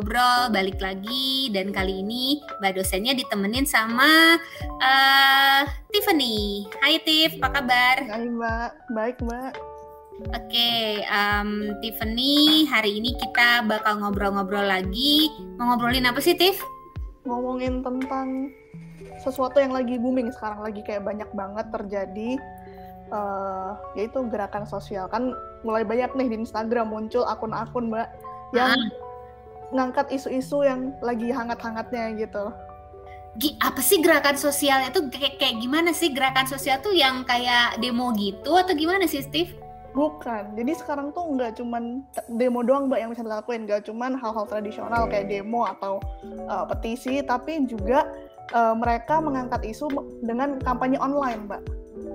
ngobrol balik lagi dan kali ini Mbak dosennya ditemenin sama uh, Tiffany. Hai Tiff, apa kabar? Hai Mbak, baik Mbak. Oke, okay, um, Tiffany, hari ini kita bakal ngobrol-ngobrol lagi. Mau ngobrolin apa sih, Tiff? Ngomongin tentang sesuatu yang lagi booming sekarang, lagi kayak banyak banget terjadi uh, yaitu gerakan sosial kan mulai banyak nih di Instagram muncul akun-akun mbak yang ah. Ngangkat isu-isu yang lagi hangat-hangatnya gitu. G apa sih gerakan sosial itu kayak, kayak gimana sih gerakan sosial tuh yang kayak demo gitu atau gimana sih Steve? Bukan, jadi sekarang tuh nggak cuman demo doang mbak yang bisa dilakuin, nggak cuman hal-hal tradisional kayak demo atau uh, petisi, tapi juga uh, mereka mengangkat isu dengan kampanye online mbak.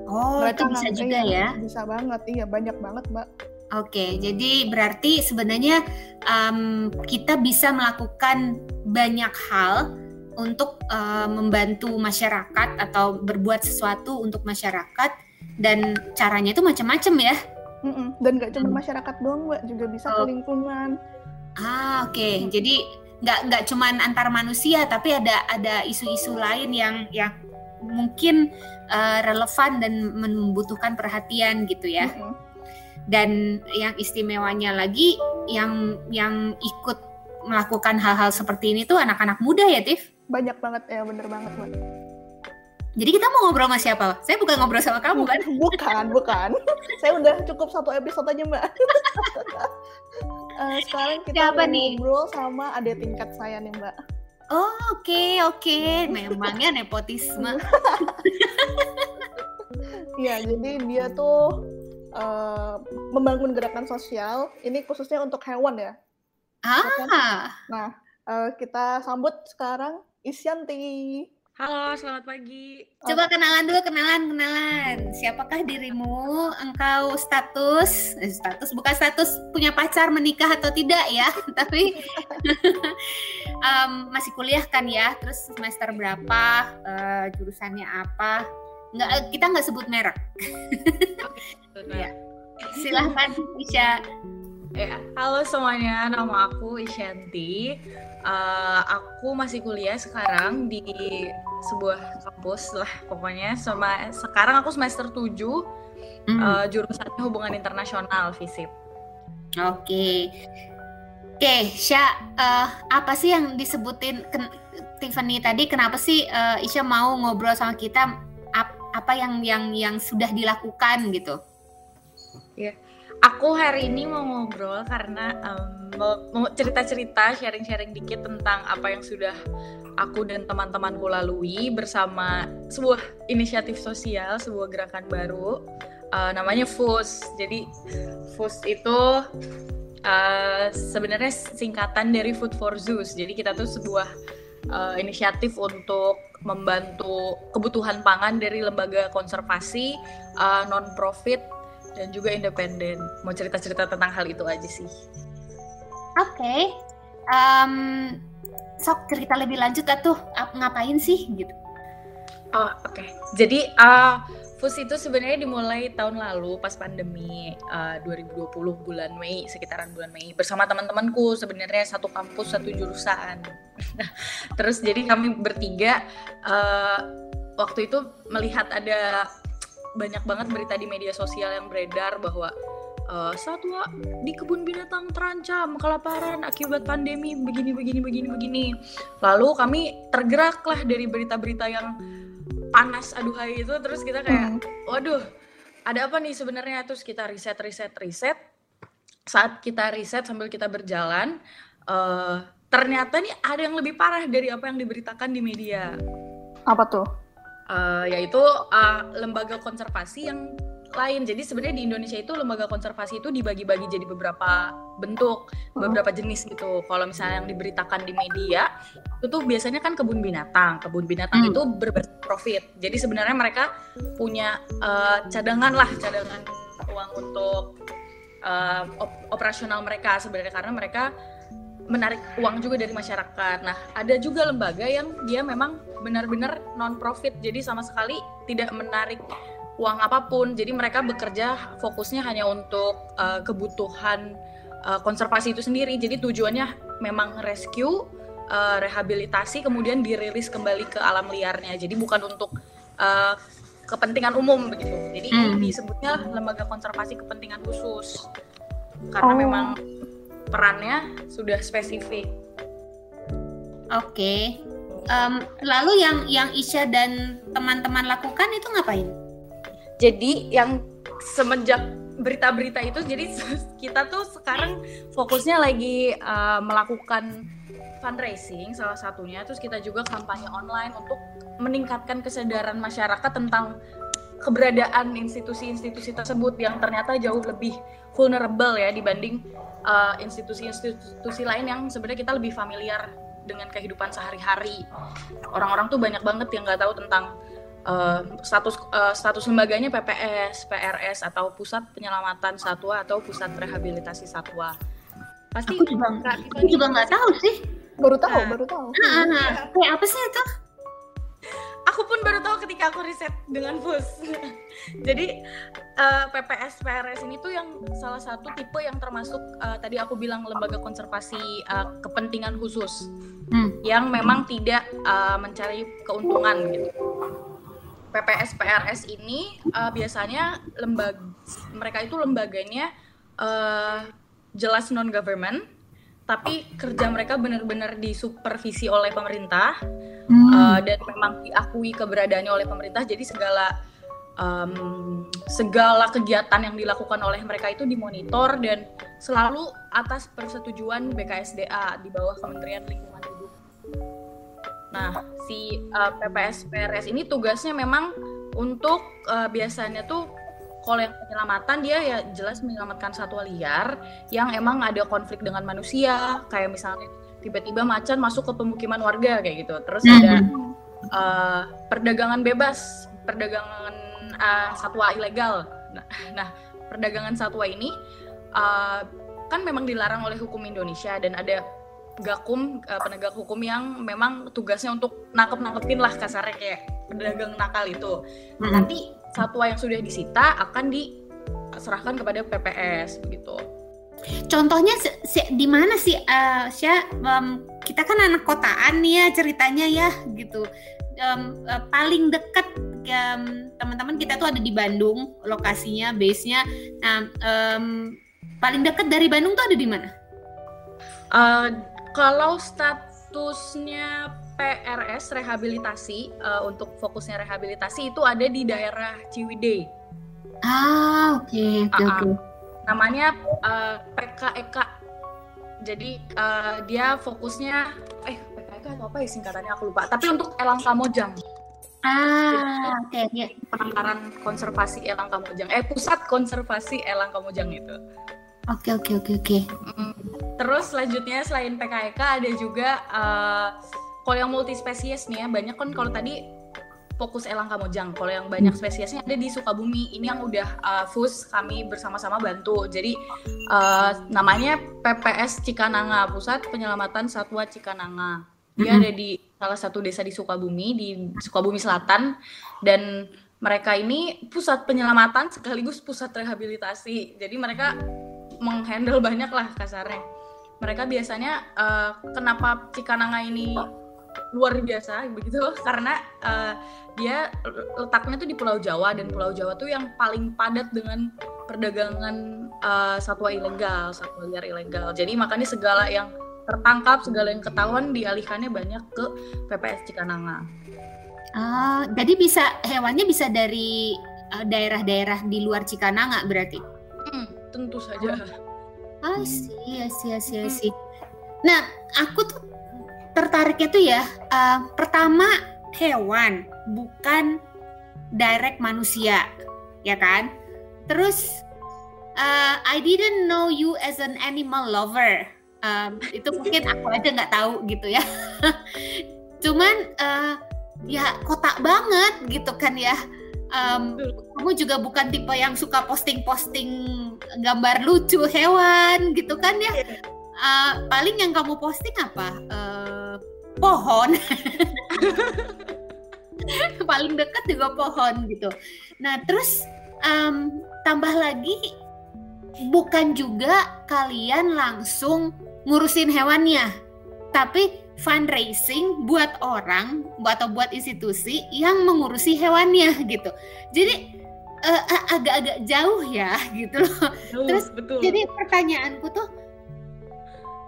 Oh, Mereka itu bisa juga ya? Bisa banget, iya banyak banget, Mbak. Oke, jadi berarti sebenarnya um, kita bisa melakukan banyak hal untuk uh, membantu masyarakat atau berbuat sesuatu untuk masyarakat dan caranya itu macam-macam ya. Mm-mm. Dan nggak cuma masyarakat doang, Mbak, juga bisa oh. ke lingkungan. Ah, oke. Okay. Jadi nggak nggak cuma antar manusia, tapi ada ada isu-isu lain yang yang mungkin uh, relevan dan membutuhkan perhatian gitu ya. Mm -hmm. Dan yang istimewanya lagi yang yang ikut melakukan hal-hal seperti ini tuh anak-anak muda ya, Tiff? Banyak banget ya, bener banget, Mbak. Jadi kita mau ngobrol sama siapa? Saya bukan ngobrol sama kamu kan? Bukan, bukan. Saya udah cukup satu episode aja, Mbak. uh, sekarang kita Siapa mau nih? ngobrol sama adik tingkat saya nih, Mbak. Oh oke okay, oke, okay. memangnya nepotisme. Iya jadi dia tuh uh, membangun gerakan sosial. Ini khususnya untuk hewan ya. Ah. Nah uh, kita sambut sekarang Isyanti. Halo, selamat pagi. Coba kenalan dulu, kenalan, kenalan. Siapakah dirimu? Engkau status, eh, status bukan status punya pacar, menikah atau tidak ya, tapi um, masih kuliah kan ya. Terus semester berapa? Uh, jurusannya apa? Nggak, eh, kita nggak sebut merek. ya. Silahkan, Isya. Ya, halo semuanya, nama aku Isyanti. Uh, aku masih kuliah sekarang di sebuah kampus lah pokoknya. Sama sekarang aku semester 7 mm. uh, jurusannya hubungan internasional FISIP. Oke. Okay. Oke, okay, Sya, uh, apa sih yang disebutin Tiffany tadi? Kenapa sih uh, Isya mau ngobrol sama kita? Ap apa yang yang yang sudah dilakukan gitu? Ya, aku hari ini mau ngobrol karena um, mau cerita-cerita, sharing-sharing dikit tentang apa yang sudah aku dan teman-temanku lalui bersama sebuah inisiatif sosial, sebuah gerakan baru, uh, namanya FUS. Jadi FUS itu uh, sebenarnya singkatan dari Food for Zeus. Jadi kita tuh sebuah uh, inisiatif untuk membantu kebutuhan pangan dari lembaga konservasi uh, non-profit dan juga independen. Mau cerita-cerita tentang hal itu aja sih. Oke. Okay. Um, sok cerita lebih lanjut tuh ngapain sih gitu. Oh, oke. Okay. Jadi uh, FUS itu sebenarnya dimulai tahun lalu pas pandemi uh, 2020 bulan Mei sekitaran bulan Mei bersama teman-temanku sebenarnya satu kampus satu jurusan. Terus jadi kami bertiga uh, waktu itu melihat ada banyak banget berita di media sosial yang beredar bahwa uh, satwa di kebun binatang terancam kelaparan akibat pandemi begini begini begini begini. Lalu kami tergeraklah dari berita-berita yang panas aduhai itu terus kita kayak hmm. waduh ada apa nih sebenarnya terus kita riset riset riset saat kita riset sambil kita berjalan uh, ternyata nih ada yang lebih parah dari apa yang diberitakan di media. Apa tuh? uh, yaitu uh, lembaga konservasi yang lain. Jadi sebenarnya di Indonesia itu lembaga konservasi itu dibagi-bagi jadi beberapa bentuk, beberapa jenis gitu. Kalau misalnya yang diberitakan di media itu tuh biasanya kan kebun binatang. Kebun binatang hmm. itu berbasis profit. Jadi sebenarnya mereka punya uh, cadangan lah, cadangan uang untuk uh, op operasional mereka sebenarnya karena mereka menarik uang juga dari masyarakat. Nah, ada juga lembaga yang dia memang benar-benar non profit, jadi sama sekali tidak menarik uang apa pun. Jadi mereka bekerja fokusnya hanya untuk uh, kebutuhan uh, konservasi itu sendiri. Jadi tujuannya memang rescue, uh, rehabilitasi, kemudian dirilis kembali ke alam liarnya. Jadi bukan untuk uh, kepentingan umum begitu. Jadi hmm. disebutnya lembaga konservasi kepentingan khusus karena oh. memang perannya sudah spesifik. Oke. Okay. Um, lalu yang yang Isya dan teman-teman lakukan itu ngapain? Jadi yang semenjak berita-berita itu, jadi kita tuh sekarang fokusnya lagi uh, melakukan fundraising salah satunya. Terus kita juga kampanye online untuk meningkatkan kesadaran masyarakat tentang keberadaan institusi-institusi tersebut yang ternyata jauh lebih vulnerable ya dibanding uh, institusi-institusi lain yang sebenarnya kita lebih familiar dengan kehidupan sehari-hari. Orang-orang tuh banyak banget yang nggak tahu tentang uh, status uh, status lembaganya PPS, PRS atau Pusat Penyelamatan Satwa atau Pusat Rehabilitasi Satwa. Pasti aku juga nggak, aku juga nggak tahu sih. Baru tahu, nah, baru tahu. Nah, nah, kayak apa sih itu? aku pun baru tahu ketika aku riset dengan FUS. Jadi uh, PPS PRS ini tuh yang salah satu tipe yang termasuk uh, tadi aku bilang lembaga konservasi uh, kepentingan khusus hmm. yang memang tidak uh, mencari keuntungan gitu. PPS PRS ini uh, biasanya lembaga mereka itu lembaganya uh, jelas non government tapi kerja mereka benar-benar disupervisi oleh pemerintah hmm. uh, dan memang diakui keberadaannya oleh pemerintah jadi segala um, segala kegiatan yang dilakukan oleh mereka itu dimonitor dan selalu atas persetujuan BKSDA di bawah Kementerian Lingkungan Hidup. Nah, si uh, PPS PRS ini tugasnya memang untuk uh, biasanya tuh kalau yang penyelamatan dia ya jelas menyelamatkan satwa liar yang emang ada konflik dengan manusia, kayak misalnya tiba-tiba macan masuk ke pemukiman warga kayak gitu. Terus ada uh, perdagangan bebas, perdagangan uh, satwa ilegal. Nah, nah, perdagangan satwa ini uh, kan memang dilarang oleh hukum Indonesia dan ada gakum uh, penegak hukum yang memang tugasnya untuk nangkep nangkepin lah kasarnya kayak pedagang nakal itu. Nah, nanti satwa yang sudah disita akan diserahkan kepada PPS begitu. Contohnya si, di mana sih uh, Sya, um, kita kan anak kotaan nih ya ceritanya ya gitu. Um, uh, paling dekat um, teman-teman kita tuh ada di Bandung lokasinya, base-nya. Nah, um, paling dekat dari Bandung tuh ada di mana? Uh, kalau statusnya PRS rehabilitasi uh, untuk fokusnya rehabilitasi itu ada di daerah Ciwidey. Ah, oke, okay, oke, okay, uh, okay. Namanya uh, PKEK. Jadi uh, dia fokusnya eh PKEK atau apa ya singkatannya aku lupa. Tapi untuk Elang Kamojang. Ah, oke, okay, yeah. penangkaran konservasi Elang Kamojang. Eh, pusat konservasi Elang Kamojang itu. Oke, oke, oke, oke. Terus selanjutnya selain PKEK ada juga uh, kalau yang multispesies nih ya banyak kan kalau tadi fokus elang kamojang. Kalau yang banyak hmm. spesiesnya ada di Sukabumi. Ini yang udah uh, FUS kami bersama-sama bantu. Jadi uh, namanya PPS Cikananga, Pusat Penyelamatan Satwa Cikananga. Dia ada di salah satu desa di Sukabumi di Sukabumi Selatan dan mereka ini pusat penyelamatan sekaligus pusat rehabilitasi. Jadi mereka menghandle banyak lah kasarnya. Mereka biasanya uh, kenapa Cikananga ini luar biasa begitu karena uh, dia letaknya tuh di Pulau Jawa dan Pulau Jawa tuh yang paling padat dengan perdagangan uh, satwa ilegal, satwa liar ilegal. Jadi makanya segala yang tertangkap, segala yang ketahuan dialihkannya banyak ke PPS Cikananga. Ah, jadi bisa hewannya bisa dari daerah-daerah uh, di luar Cikananga berarti? Tentu saja. Ah, sih, sih, sih, sih. Nah, aku tuh tertariknya tuh ya uh, pertama hewan bukan direct manusia ya kan? Terus uh, I didn't know you as an animal lover. Um, itu mungkin aku aja nggak tahu gitu ya. Cuman uh, ya kotak banget gitu kan ya um, kamu juga bukan tipe yang suka posting-posting gambar lucu hewan gitu kan ya? Uh, paling yang kamu posting apa? Uh, pohon. Paling dekat juga pohon gitu. Nah terus um, tambah lagi bukan juga kalian langsung ngurusin hewannya, tapi fundraising buat orang atau buat institusi yang mengurusi hewannya gitu. Jadi uh, agak-agak jauh ya gitu loh. Jauh, Terus betul. jadi pertanyaanku tuh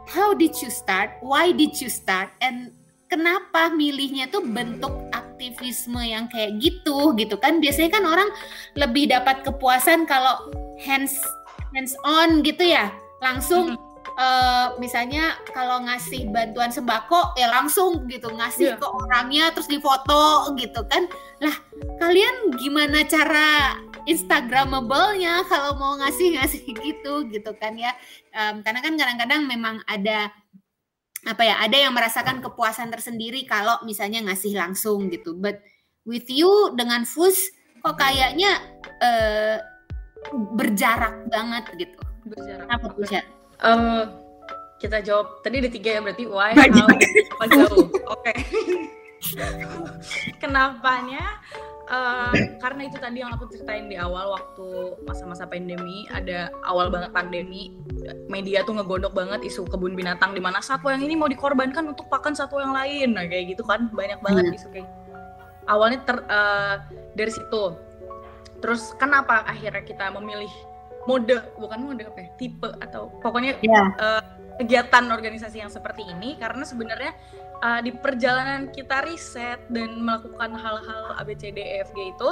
how did you start? Why did you start? And kenapa milihnya tuh bentuk aktivisme yang kayak gitu gitu kan? Biasanya kan orang lebih dapat kepuasan kalau hands hands on gitu ya. Langsung uh, misalnya kalau ngasih bantuan sembako ya langsung gitu ngasih yeah. ke orangnya terus difoto gitu kan. Lah kalian gimana cara instagramable-nya kalau mau ngasih-ngasih gitu gitu kan ya. Um, karena kan kadang-kadang memang ada apa ya ada yang merasakan kepuasan tersendiri kalau misalnya ngasih langsung gitu. But with you dengan Fus kok kayaknya uh, berjarak banget gitu. Berjarak apa tuh Uh, kita jawab tadi ada tiga ya berarti why, how, jauh. Oke. Okay. Kenapanya? Uh, karena itu tadi yang aku ceritain di awal waktu masa-masa pandemi ada awal banget pandemi media tuh ngegondok banget isu kebun binatang di mana satwa yang ini mau dikorbankan untuk pakan satwa yang lain nah kayak gitu kan banyak banget hmm. isu kayak awalnya ter, uh, dari situ terus kenapa akhirnya kita memilih mode bukan mode apa ya tipe atau pokoknya yeah. Iya. uh, kegiatan organisasi yang seperti ini karena sebenarnya uh, di perjalanan kita riset dan melakukan hal-hal ABCDEFG itu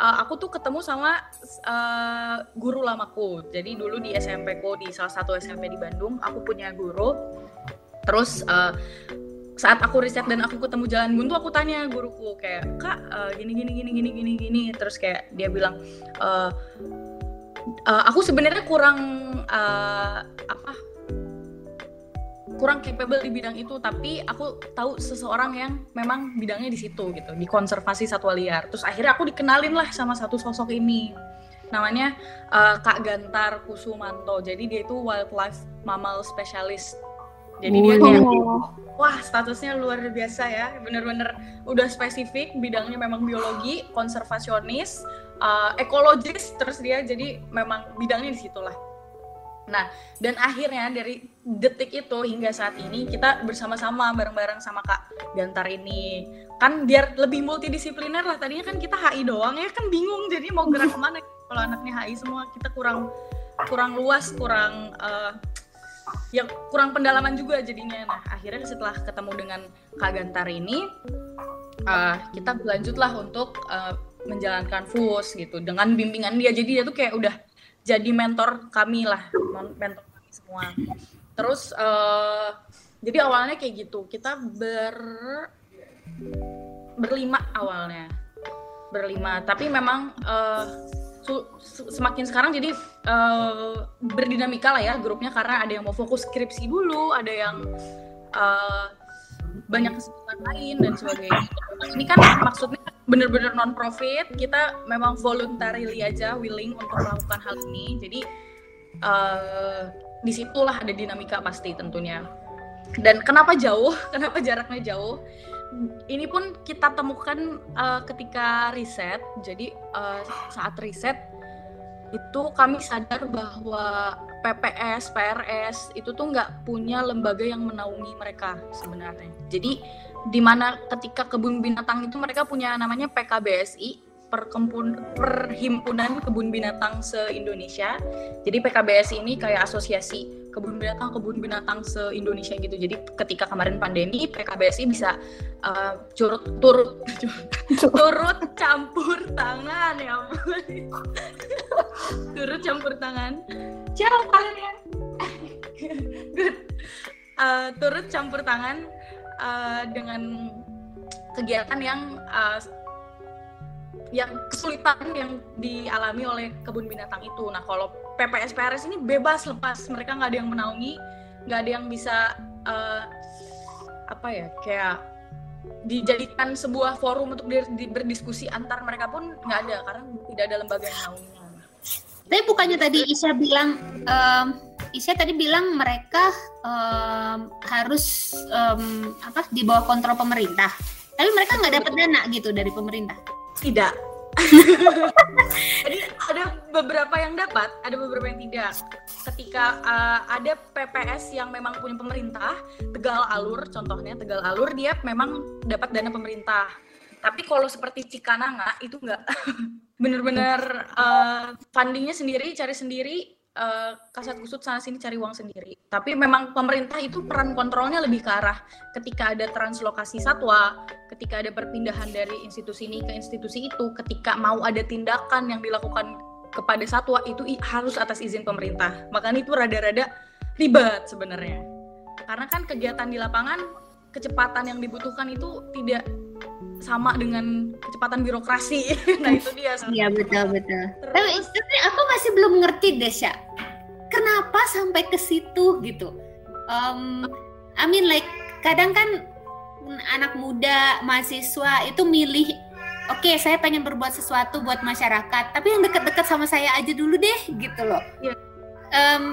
uh, aku tuh ketemu sama uh, guru lamaku jadi dulu di SMP ku di salah satu SMP di Bandung aku punya guru terus uh, saat aku riset dan aku ketemu jalan buntu aku tanya guruku kayak kak uh, gini gini gini gini gini gini terus kayak dia bilang uh, uh, aku sebenarnya kurang uh, apa kurang capable di bidang itu tapi aku tahu seseorang yang memang bidangnya di situ gitu di konservasi satwa liar. Terus akhirnya aku dikenalin lah sama satu sosok ini. Namanya uh, Kak Gantar Kusumanto. Jadi dia itu wildlife mammal specialist. Jadi dia kayak wah statusnya luar biasa ya. Bener-bener udah spesifik bidangnya memang biologi konservasionis uh, ekologis terus dia jadi memang bidangnya di situlah Nah, dan akhirnya dari detik itu hingga saat ini kita bersama-sama bareng-bareng sama Kak Gantar ini. Kan biar lebih multidisipliner lah. Tadinya kan kita HI doang ya kan bingung jadi mau gerak ke mana kalau anaknya HI semua kita kurang kurang luas, kurang uh, ya kurang pendalaman juga jadinya. Nah, akhirnya setelah ketemu dengan Kak Gantar ini uh, kita berlanjutlah untuk uh, menjalankan FUS gitu dengan bimbingan dia. Jadi dia tuh kayak udah jadi mentor kami lah mentor kami semua. Terus uh, jadi awalnya kayak gitu. Kita ber berlima awalnya. Berlima. Tapi memang uh, semakin sekarang jadi uh, berdinamika lah ya grupnya. Karena ada yang mau fokus skripsi dulu ada yang uh, banyak kesibukan lain dan sebagainya. Ini kan maksudnya bener-bener non profit kita memang voluntarily aja willing untuk melakukan hal ini. Jadi uh, di situlah ada dinamika pasti tentunya. Dan kenapa jauh? Kenapa jaraknya jauh? Ini pun kita temukan uh, ketika riset. Jadi uh, saat riset itu kami sadar bahwa PPS, PRS itu tuh nggak punya lembaga yang menaungi mereka sebenarnya. Jadi di mana ketika kebun binatang itu mereka punya namanya PKBSI Perkempun, Perhimpunan Kebun Binatang se-Indonesia. Jadi PKBSI ini kayak asosiasi kebun binatang kebun binatang se-Indonesia gitu. Jadi ketika kemarin pandemi PKBSI bisa uh, curut turut turut campur tangan ya turut campur tangan. Ciao kalian. Uh, turut campur tangan uh, dengan kegiatan yang uh, yang kesulitan yang dialami oleh kebun binatang itu. Nah kalau PPS PRS ini bebas lepas, mereka nggak ada yang menaungi, nggak ada yang bisa uh, apa ya kayak dijadikan sebuah forum untuk berdiskusi antar mereka pun nggak ada karena tidak ada lembaga yang menaungi. Tapi bukannya tadi Isya bilang um, Isya tadi bilang mereka um, harus um, apa di bawah kontrol pemerintah. Tapi mereka nggak dapat dana gitu dari pemerintah. Tidak, Jadi ada beberapa yang dapat, ada beberapa yang tidak. Ketika uh, ada PPS yang memang punya pemerintah, Tegal Alur contohnya, Tegal Alur dia memang dapat dana pemerintah. Tapi kalau seperti Cikananga itu enggak. Bener-bener uh, fundingnya sendiri, cari sendiri, uh, kasat kusut sana sini cari uang sendiri. Tapi memang pemerintah itu peran kontrolnya lebih ke arah ketika ada translokasi satwa, ketika ada perpindahan dari institusi ini ke institusi itu, ketika mau ada tindakan yang dilakukan kepada satwa itu harus atas izin pemerintah. Makanya itu rada-rada ribet sebenarnya. Karena kan kegiatan di lapangan kecepatan yang dibutuhkan itu tidak sama dengan kecepatan birokrasi. nah itu dia. Iya betul betul. Tapi, tapi aku masih belum ngerti deh Sya. Kenapa sampai ke situ gitu? Um, I mean like kadang kan anak muda mahasiswa itu milih oke okay, saya pengen berbuat sesuatu buat masyarakat tapi yang dekat-dekat sama saya aja dulu deh gitu loh yeah. Iya. um,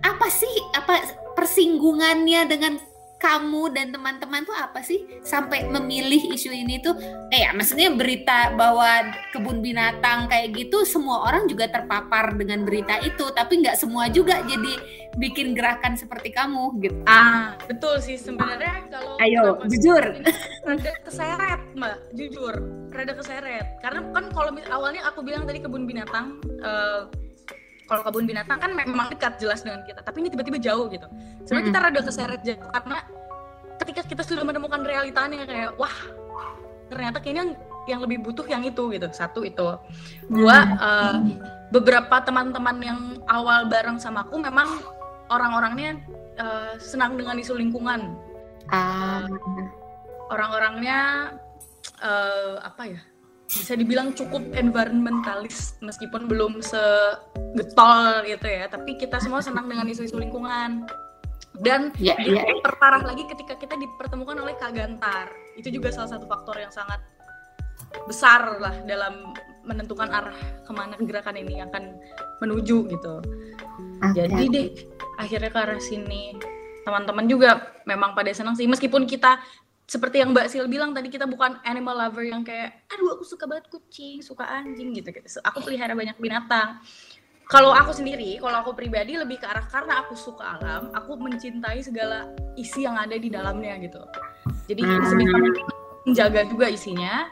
apa sih apa persinggungannya dengan kamu dan teman-teman tuh apa sih? Sampai memilih isu ini tuh eh ya maksudnya berita bahwa kebun binatang kayak gitu semua orang juga terpapar dengan berita itu. Tapi nggak semua juga jadi bikin gerakan seperti kamu gitu. Ah betul sih. Sebenarnya kalau ayo jujur. rada keseret mbak. Jujur rada keseret. Karena kan kalau awalnya aku bilang tadi kebun binatang uh, kalau kebun binatang kan memang dekat jelas dengan kita tapi ini tiba-tiba jauh gitu. Sebenarnya kita rada keseret jauh karena ketika kita sudah menemukan realitanya kayak wah ternyata kayaknya yang lebih butuh yang itu gitu. Satu itu. Dua uh, beberapa teman-teman yang awal bareng sama aku memang orang-orangnya uh, senang dengan isu lingkungan. Uh, orang-orangnya uh, apa ya bisa dibilang cukup environmentalis meskipun belum segetol gitu ya. Tapi kita semua senang dengan isu-isu lingkungan. Dan yeah, yeah. perparah lagi ketika kita dipertemukan oleh Kak Gantar. Itu juga salah satu faktor yang sangat besar lah dalam menentukan arah ke mana gerakan ini akan menuju gitu. Okay. jadi deh akhirnya ke arah sini. Teman-teman juga memang pada senang sih. Meskipun kita seperti yang Mbak Sil bilang tadi kita bukan animal lover yang kayak aduh aku suka banget kucing, suka anjing gitu gitu. Aku pelihara banyak binatang. Kalau aku sendiri, kalau aku pribadi lebih ke arah karena aku suka alam, aku mencintai segala isi yang ada di dalamnya gitu. Jadi hmm. sebisa menjaga juga isinya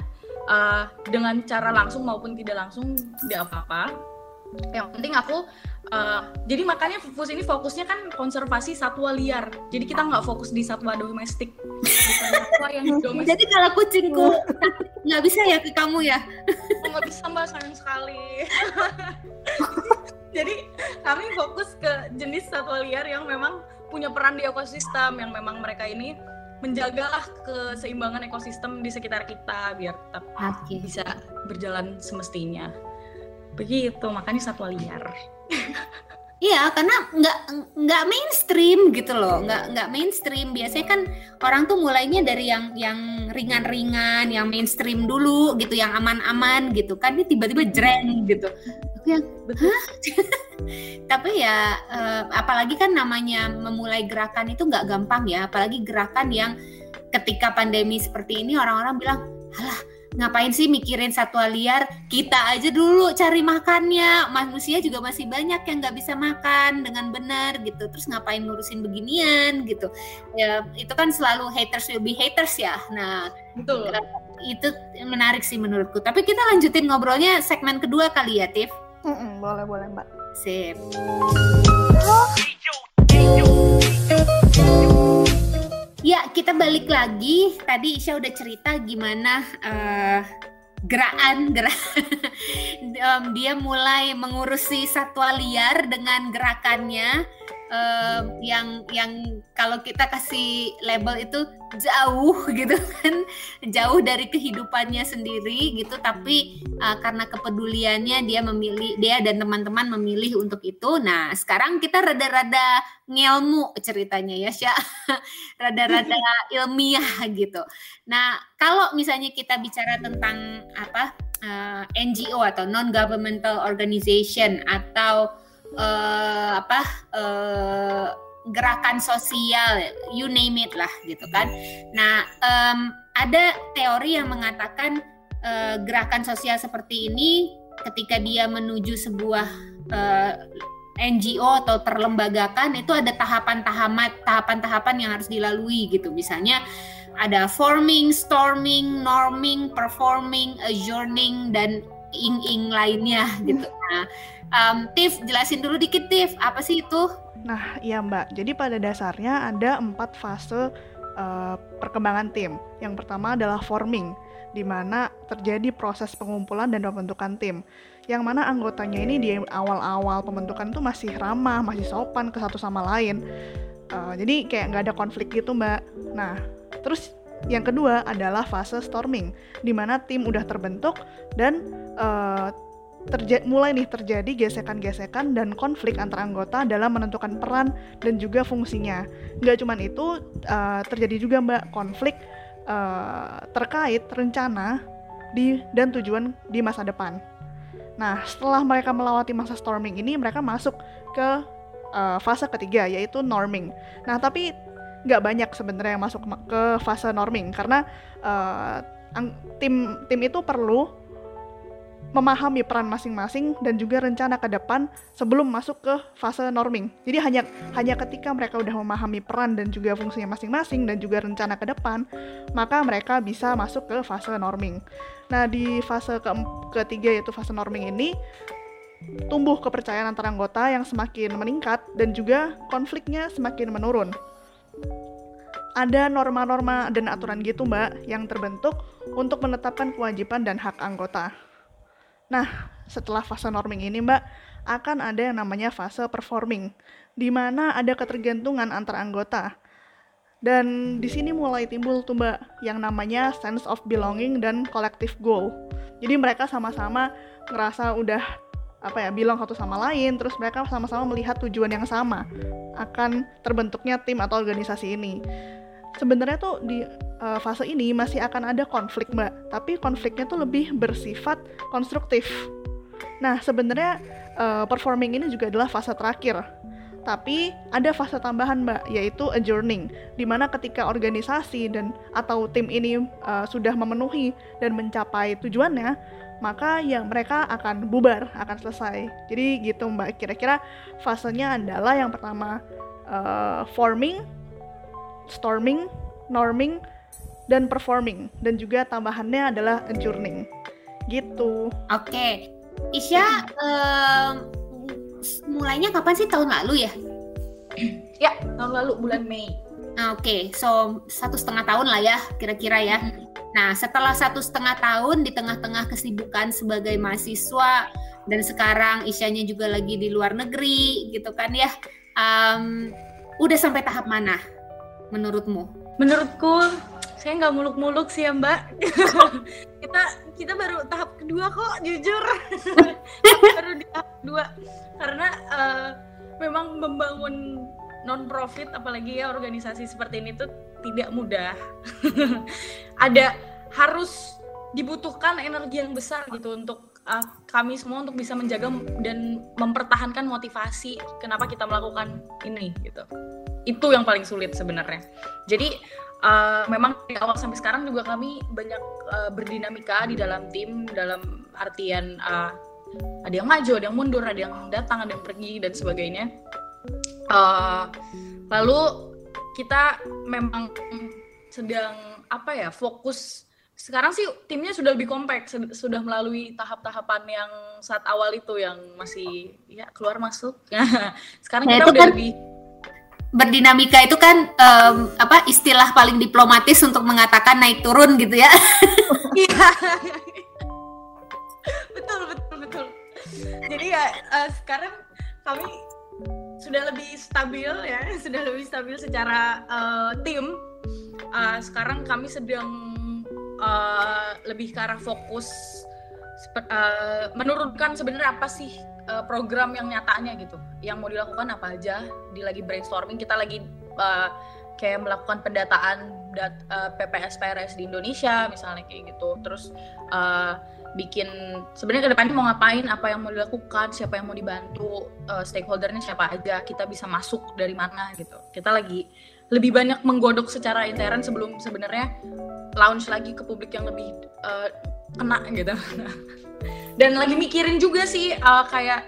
uh, dengan cara langsung maupun tidak langsung tidak apa-apa. Yang penting aku Uh, jadi makanya fokus ini fokusnya kan konservasi satwa liar. Jadi kita nggak fokus di satwa domestik. satwa yang domestik. Jadi kalau kucingku nggak bisa ya ke kamu ya? Nggak bisa mbak sayang sekali. jadi kami fokus ke jenis satwa liar yang memang punya peran di ekosistem yang memang mereka ini menjagalah keseimbangan ekosistem di sekitar kita biar tetap okay. bisa berjalan semestinya. Begitu, makanya satwa liar. Iya, karena nggak nggak mainstream gitu loh, nggak nggak mainstream. Biasanya kan orang tuh mulainya dari yang yang ringan-ringan, yang mainstream dulu gitu, yang aman-aman gitu kan. Ini tiba-tiba jreng gitu. Yang, Hah? Tapi ya, eh, apalagi kan namanya memulai gerakan itu nggak gampang ya. Apalagi gerakan yang ketika pandemi seperti ini orang-orang bilang, alah ngapain sih mikirin satwa liar? Kita aja dulu cari makannya. Manusia juga masih banyak yang nggak bisa makan dengan benar gitu. Terus ngapain ngurusin beginian gitu? Ya itu kan selalu haters will be haters ya. Nah betul. eh, itu menarik sih menurutku. Tapi kita lanjutin ngobrolnya segmen kedua kali ya Tiff. Mm -mm, boleh boleh mbak. Sip Ya, kita balik lagi. Tadi Isya udah cerita gimana uh, gerakan gerakan um, dia mulai mengurusi satwa liar dengan gerakannya um, yang yang kalau kita kasih label itu jauh gitu kan. Jauh dari kehidupannya sendiri gitu. Tapi uh, karena kepeduliannya dia memilih dia dan teman-teman memilih untuk itu. Nah sekarang kita rada-rada ngelmu ceritanya ya Syah rada-rada ilmiah gitu. Nah kalau misalnya kita bicara tentang apa uh, eh, NGO atau non governmental organization atau uh, apa uh, gerakan sosial, you name it lah gitu kan. Nah, um, ada teori yang mengatakan uh, gerakan sosial seperti ini ketika dia menuju sebuah uh, NGO atau terlembagakan itu ada tahapan-tahapan tahapan-tahapan yang harus dilalui gitu. Misalnya ada forming, storming, norming, performing, adjourning dan ing-ing lainnya gitu. Nah, um, Tiff jelasin dulu dikit Tiff, apa sih itu? Nah, iya Mbak. Jadi pada dasarnya ada empat fase uh, perkembangan tim. Yang pertama adalah forming, di mana terjadi proses pengumpulan dan pembentukan tim yang mana anggotanya ini di awal-awal pembentukan tuh masih ramah, masih sopan ke satu sama lain. Uh, jadi kayak nggak ada konflik gitu mbak. Nah, terus yang kedua adalah fase storming, di mana tim udah terbentuk dan uh, terja mulai nih terjadi gesekan-gesekan dan konflik antar anggota dalam menentukan peran dan juga fungsinya. Nggak cuma itu, uh, terjadi juga mbak konflik uh, terkait rencana di dan tujuan di masa depan. Nah, setelah mereka melewati masa storming ini, mereka masuk ke uh, fase ketiga, yaitu norming. Nah, tapi nggak banyak sebenarnya yang masuk ke fase norming karena uh, tim tim itu perlu memahami peran masing-masing dan juga rencana ke depan sebelum masuk ke fase norming. Jadi hanya hanya ketika mereka udah memahami peran dan juga fungsinya masing-masing dan juga rencana ke depan, maka mereka bisa masuk ke fase norming. Nah, di fase ke ketiga yaitu fase norming ini tumbuh kepercayaan antara anggota yang semakin meningkat dan juga konfliknya semakin menurun. Ada norma-norma dan aturan gitu, Mbak, yang terbentuk untuk menetapkan kewajiban dan hak anggota. Nah, setelah fase norming ini, Mbak, akan ada yang namanya fase performing, di mana ada ketergantungan antar anggota. Dan di sini mulai timbul tuh Mbak yang namanya sense of belonging dan collective goal. Jadi mereka sama-sama ngerasa udah apa ya bilang satu sama lain, terus mereka sama-sama melihat tujuan yang sama akan terbentuknya tim atau organisasi ini. Sebenarnya tuh di uh, fase ini masih akan ada konflik mbak. Tapi konfliknya tuh lebih bersifat konstruktif. Nah sebenarnya uh, performing ini juga adalah fase terakhir. Tapi ada fase tambahan mbak yaitu adjourning di mana ketika organisasi dan atau tim ini uh, sudah memenuhi dan mencapai tujuannya maka yang mereka akan bubar akan selesai jadi gitu mbak kira-kira fasenya adalah yang pertama uh, forming storming norming dan performing dan juga tambahannya adalah adjourning gitu. Oke, okay. Isya um, mulainya kapan sih tahun lalu ya? ya tahun lalu bulan Mei. Ah, oke, okay. so satu setengah tahun lah ya kira-kira ya. Nah setelah satu setengah tahun di tengah-tengah kesibukan sebagai mahasiswa dan sekarang Isyanya juga lagi di luar negeri gitu kan ya, um, udah sampai tahap mana menurutmu? Menurutku saya nggak muluk-muluk sih ya mbak kita kita baru tahap kedua kok jujur baru di tahap kedua karena uh, memang membangun non profit apalagi ya organisasi seperti ini tuh tidak mudah. Ada harus dibutuhkan energi yang besar gitu untuk uh, kami semua untuk bisa menjaga dan mempertahankan motivasi kenapa kita melakukan ini gitu. Itu yang paling sulit sebenarnya. Jadi uh, memang dari awal sampai sekarang juga kami banyak uh, berdinamika di dalam tim dalam artian uh, ada yang maju, ada yang mundur, ada yang datang, ada yang pergi dan sebagainya. Uh, lalu kita memang sedang apa ya fokus sekarang sih timnya sudah lebih kompak sudah melalui tahap-tahapan yang saat awal itu yang masih ya keluar masuk sekarang nah, kita udah kan... lebih berdinamika itu kan um, apa istilah paling diplomatis untuk mengatakan naik turun gitu ya. Iya. betul betul betul. Jadi ya uh, sekarang kami sudah lebih stabil ya, sudah lebih stabil secara uh, tim. Uh, sekarang kami sedang uh, lebih ke arah fokus uh, menurunkan sebenarnya apa sih uh, program yang nyatanya gitu. Yang mau dilakukan apa aja di lagi brainstorming. Kita lagi uh, kayak melakukan pendataan dat, uh, PPS PRS di Indonesia misalnya kayak gitu. Terus uh, bikin sebenarnya ke depannya mau ngapain apa yang mau dilakukan siapa yang mau dibantu uh, stakeholdernya siapa aja kita bisa masuk dari mana gitu. Kita lagi lebih banyak menggodok secara intern sebelum sebenarnya launch lagi ke publik yang lebih uh, kena gitu. Dan lagi mikirin juga sih uh, kayak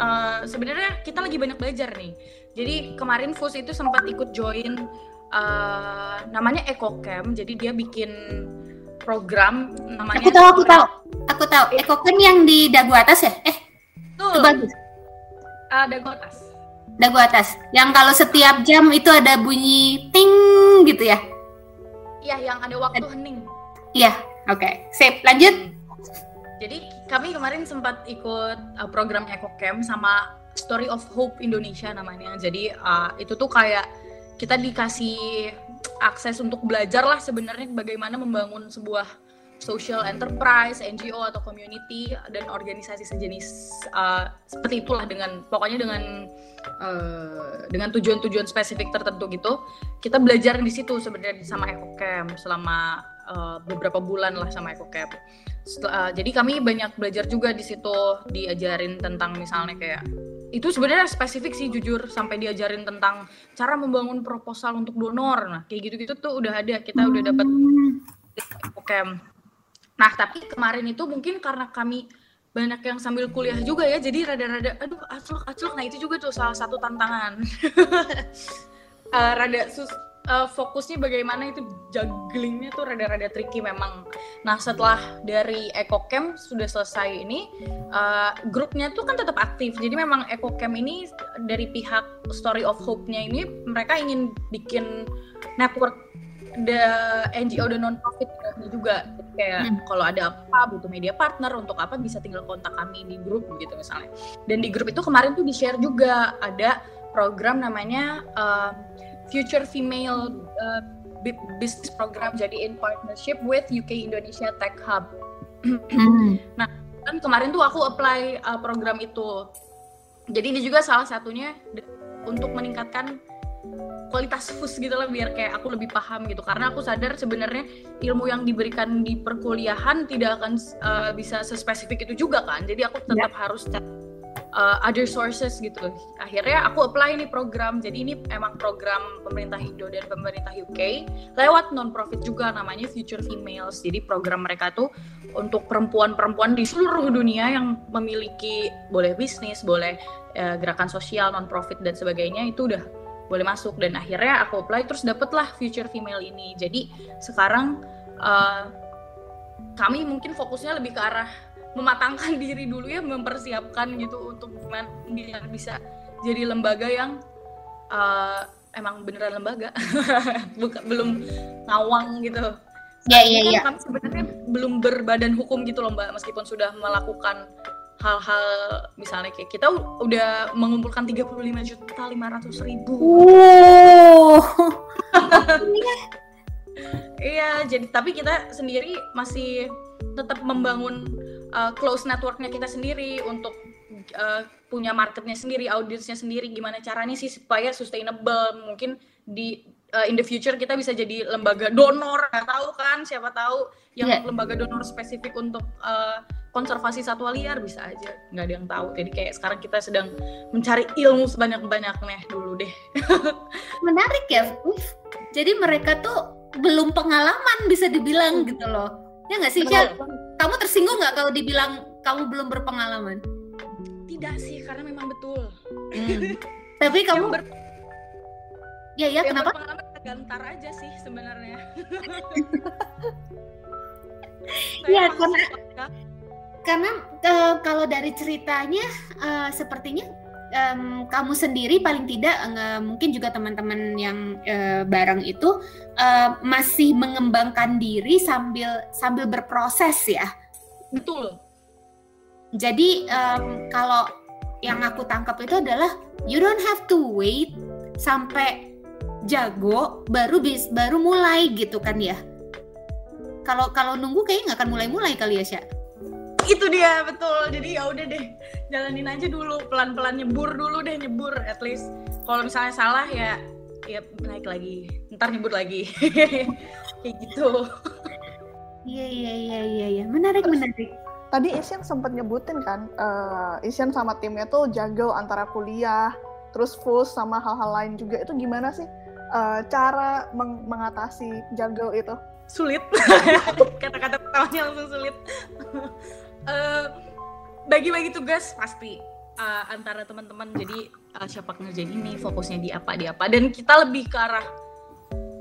uh, sebenarnya kita lagi banyak belajar nih. Jadi kemarin Fus itu sempat ikut join uh, namanya EcoCamp jadi dia bikin program namanya aku tahu aku tahu. Aku tahu. EcoCamp yang di dagu atas ya? Eh tuh bagus. Uh, dagu atas. Dagu atas. Yang kalau setiap jam itu ada bunyi ting gitu ya? Iya yang ada waktu hening. Iya oke. Okay. sip lanjut. Jadi kami kemarin sempat ikut uh, program EcoCamp sama Story of Hope Indonesia namanya. Jadi uh, itu tuh kayak kita dikasih akses untuk belajar lah sebenarnya bagaimana membangun sebuah social enterprise, NGO atau community dan organisasi sejenis uh, seperti itulah dengan pokoknya dengan uh, dengan tujuan-tujuan spesifik tertentu gitu. Kita belajar di situ sebenarnya sama EcoCamp selama uh, beberapa bulan lah sama EcoCamp uh, jadi kami banyak belajar juga di situ diajarin tentang misalnya kayak itu sebenarnya spesifik sih jujur sampai diajarin tentang cara membangun proposal untuk donor. Nah kayak gitu-gitu tuh udah ada. Kita udah dapat oke nah tapi kemarin itu mungkin karena kami banyak yang sambil kuliah juga ya jadi rada-rada aduh aclok aclok. Nah itu juga tuh salah satu tantangan. Uh, rada sus uh, fokusnya bagaimana itu jugglingnya tuh rada-rada tricky memang. Nah setelah dari EcoCamp sudah selesai ini, uh, grupnya tuh kan tetap aktif. Jadi memang EcoCamp ini dari pihak Story of Hope-nya ini mereka ingin bikin network the NGO dan non-profit juga Jadi kayak hmm. kalau ada apa butuh media partner untuk apa bisa tinggal kontak kami di grup gitu misalnya dan di grup itu kemarin tuh di share juga ada program namanya uh, Future Female uh, Business Program jadi in partnership with UK Indonesia Tech Hub. Hmm. nah, kan kemarin tuh aku apply uh, program itu. Jadi ini juga salah satunya untuk meningkatkan kualitas FUS gitu lah biar kayak aku lebih paham gitu karena aku sadar sebenarnya ilmu yang diberikan di perkuliahan tidak akan uh, bisa sespesifik itu juga kan jadi aku tetap yeah. harus uh, other sources gitu. Akhirnya aku apply ini program. Jadi ini emang program pemerintah Indo dan pemerintah UK lewat non-profit juga namanya Future Females. Jadi program mereka tuh untuk perempuan-perempuan di seluruh dunia yang memiliki boleh bisnis, boleh uh, gerakan sosial, non-profit dan sebagainya itu udah boleh masuk dan akhirnya aku apply terus dapetlah Future Female ini. Jadi sekarang uh, kami mungkin fokusnya lebih ke arah mematangkan diri dulu ya mempersiapkan gitu untuk gimana biar bisa jadi lembaga yang uh, emang beneran lembaga. Bukan belum ngawang gitu. Ya iya iya kami sebenarnya belum berbadan hukum gitu loh mbak meskipun sudah melakukan hal-hal misalnya kayak kita udah mengumpulkan 35 juta 500 ribu. Wow. iya jadi tapi kita sendiri masih tetap membangun uh, close networknya kita sendiri untuk uh, punya marketnya sendiri, audiensnya sendiri, gimana caranya sih supaya sustainable mungkin di uh, in the future kita bisa jadi lembaga donor, nggak tahu kan, siapa tahu yang yeah. lembaga donor spesifik untuk uh, konservasi satwa liar bisa aja, nggak ada yang tahu. Jadi kayak sekarang kita sedang mencari ilmu sebanyak-banyaknya dulu deh. Menarik ya, jadi mereka tuh belum pengalaman bisa dibilang gitu loh. Ya nggak sih, Cia? Kamu tersinggung nggak kalau dibilang kamu belum berpengalaman? Tidak sih, karena memang betul. Hmm. Tapi kamu ber... Ya ya, kenapa? Pengalaman tergantar aja sih sebenarnya. Iya, karena karena uh, kalau dari ceritanya uh, sepertinya um, kamu sendiri paling tidak uh, mungkin juga teman-teman yang uh, bareng itu uh, masih mengembangkan diri sambil sambil berproses ya. Betul. Jadi um, kalau yang aku tangkap itu adalah you don't have to wait sampai jago baru bis baru mulai gitu kan ya. Kalau kalau nunggu kayaknya nggak akan mulai-mulai kali ya, Syah itu dia betul jadi ya udah deh jalanin aja dulu pelan-pelan nyebur dulu deh nyebur. At least kalau misalnya salah ya ya naik lagi. Ntar nyebur lagi. Kayak gitu. Iya iya iya iya ya. menarik Terus, menarik. tadi Isyan sempat nyebutin kan uh, Isyan sama timnya tuh jago antara kuliah terus FUS sama hal-hal lain juga. Itu gimana sih uh, cara meng mengatasi jago itu? Sulit. Kata-kata pertamanya langsung sulit. Uh, bagi-bagi tugas pasti. Uh, antara teman-teman. Jadi uh, siapa ngerjain ini fokusnya di apa di apa. Dan kita lebih ke arah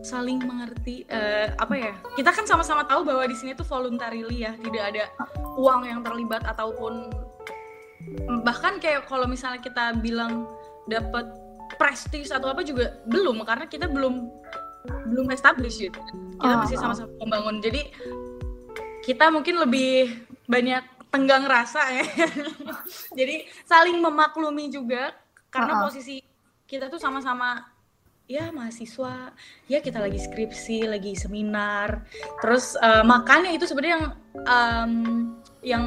saling mengerti uh, apa ya. Kita kan sama-sama tahu bahwa di sini tuh voluntarily ya. Tidak ada uang yang terlibat ataupun bahkan kayak kalau misalnya kita bilang dapat prestis atau apa juga belum karena kita belum belum established gitu. Kita oh. masih sama-sama membangun. Jadi kita mungkin lebih banyak tenggang rasa ya jadi saling memaklumi juga karena uh -uh. posisi kita tuh sama-sama ya mahasiswa ya kita lagi skripsi lagi seminar terus uh, makanya itu sebenarnya yang um, yang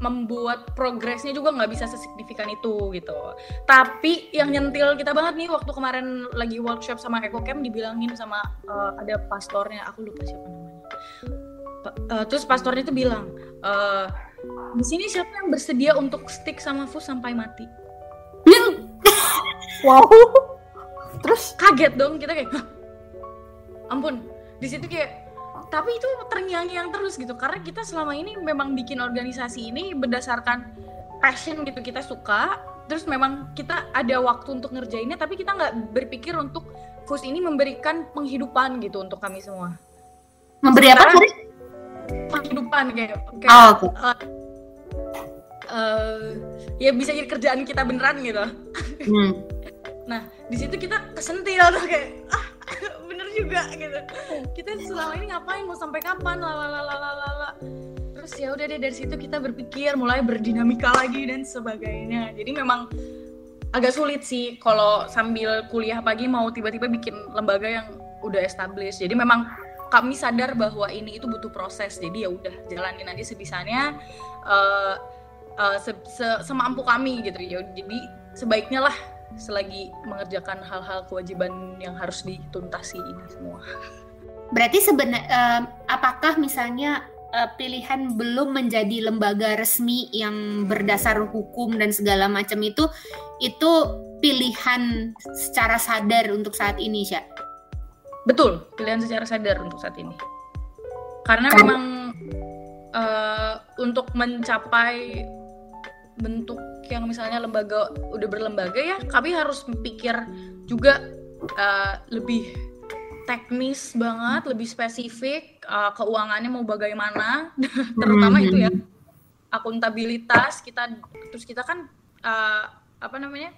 membuat progresnya juga nggak bisa sesignifikan itu gitu. Tapi yang nyentil kita banget nih waktu kemarin lagi workshop sama EcoCamp dibilangin sama uh, ada pastornya, aku lupa siapa namanya. Uh, terus pastornya itu bilang, uh, di sini siapa yang bersedia untuk stick sama Fus sampai mati? wow. Terus? Kaget dong kita kayak Hah? ampun. Di situ kayak tapi itu terngiang-ngiang terus gitu karena kita selama ini memang bikin organisasi ini berdasarkan passion gitu kita suka terus memang kita ada waktu untuk ngerjainnya tapi kita nggak berpikir untuk FUS ini memberikan penghidupan gitu untuk kami semua. Memberi apa penghidupan kayak, kayak oh, okay. uh, uh, ya bisa jadi kerjaan kita beneran gitu. Hmm. nah di situ kita kesentil tuh kayak ah bener juga gitu. Kita selama ini ngapain? Mau sampai kapan? Lalalalalalala terus ya udah deh dari situ kita berpikir mulai berdinamika lagi dan sebagainya. Jadi memang agak sulit sih kalau sambil kuliah pagi mau tiba-tiba bikin lembaga yang udah established. Jadi memang kami sadar bahwa ini itu butuh proses jadi ya udah jalanin aja sebisanya uh, uh, se -se semampu kami gitu ya jadi sebaiknya lah selagi mengerjakan hal-hal kewajiban yang harus dituntasi ini semua. Berarti sebenarnya uh, apakah misalnya uh, pilihan belum menjadi lembaga resmi yang berdasar hukum dan segala macam itu itu pilihan secara sadar untuk saat ini, Syah? Betul, pilihan secara sadar untuk saat ini. Karena memang uh, untuk mencapai bentuk yang misalnya lembaga udah berlembaga ya kami harus pikir juga uh, lebih teknis banget lebih spesifik uh, keuangannya mau bagaimana terutama itu ya hmm. akuntabilitas kita terus kita kan uh, apa namanya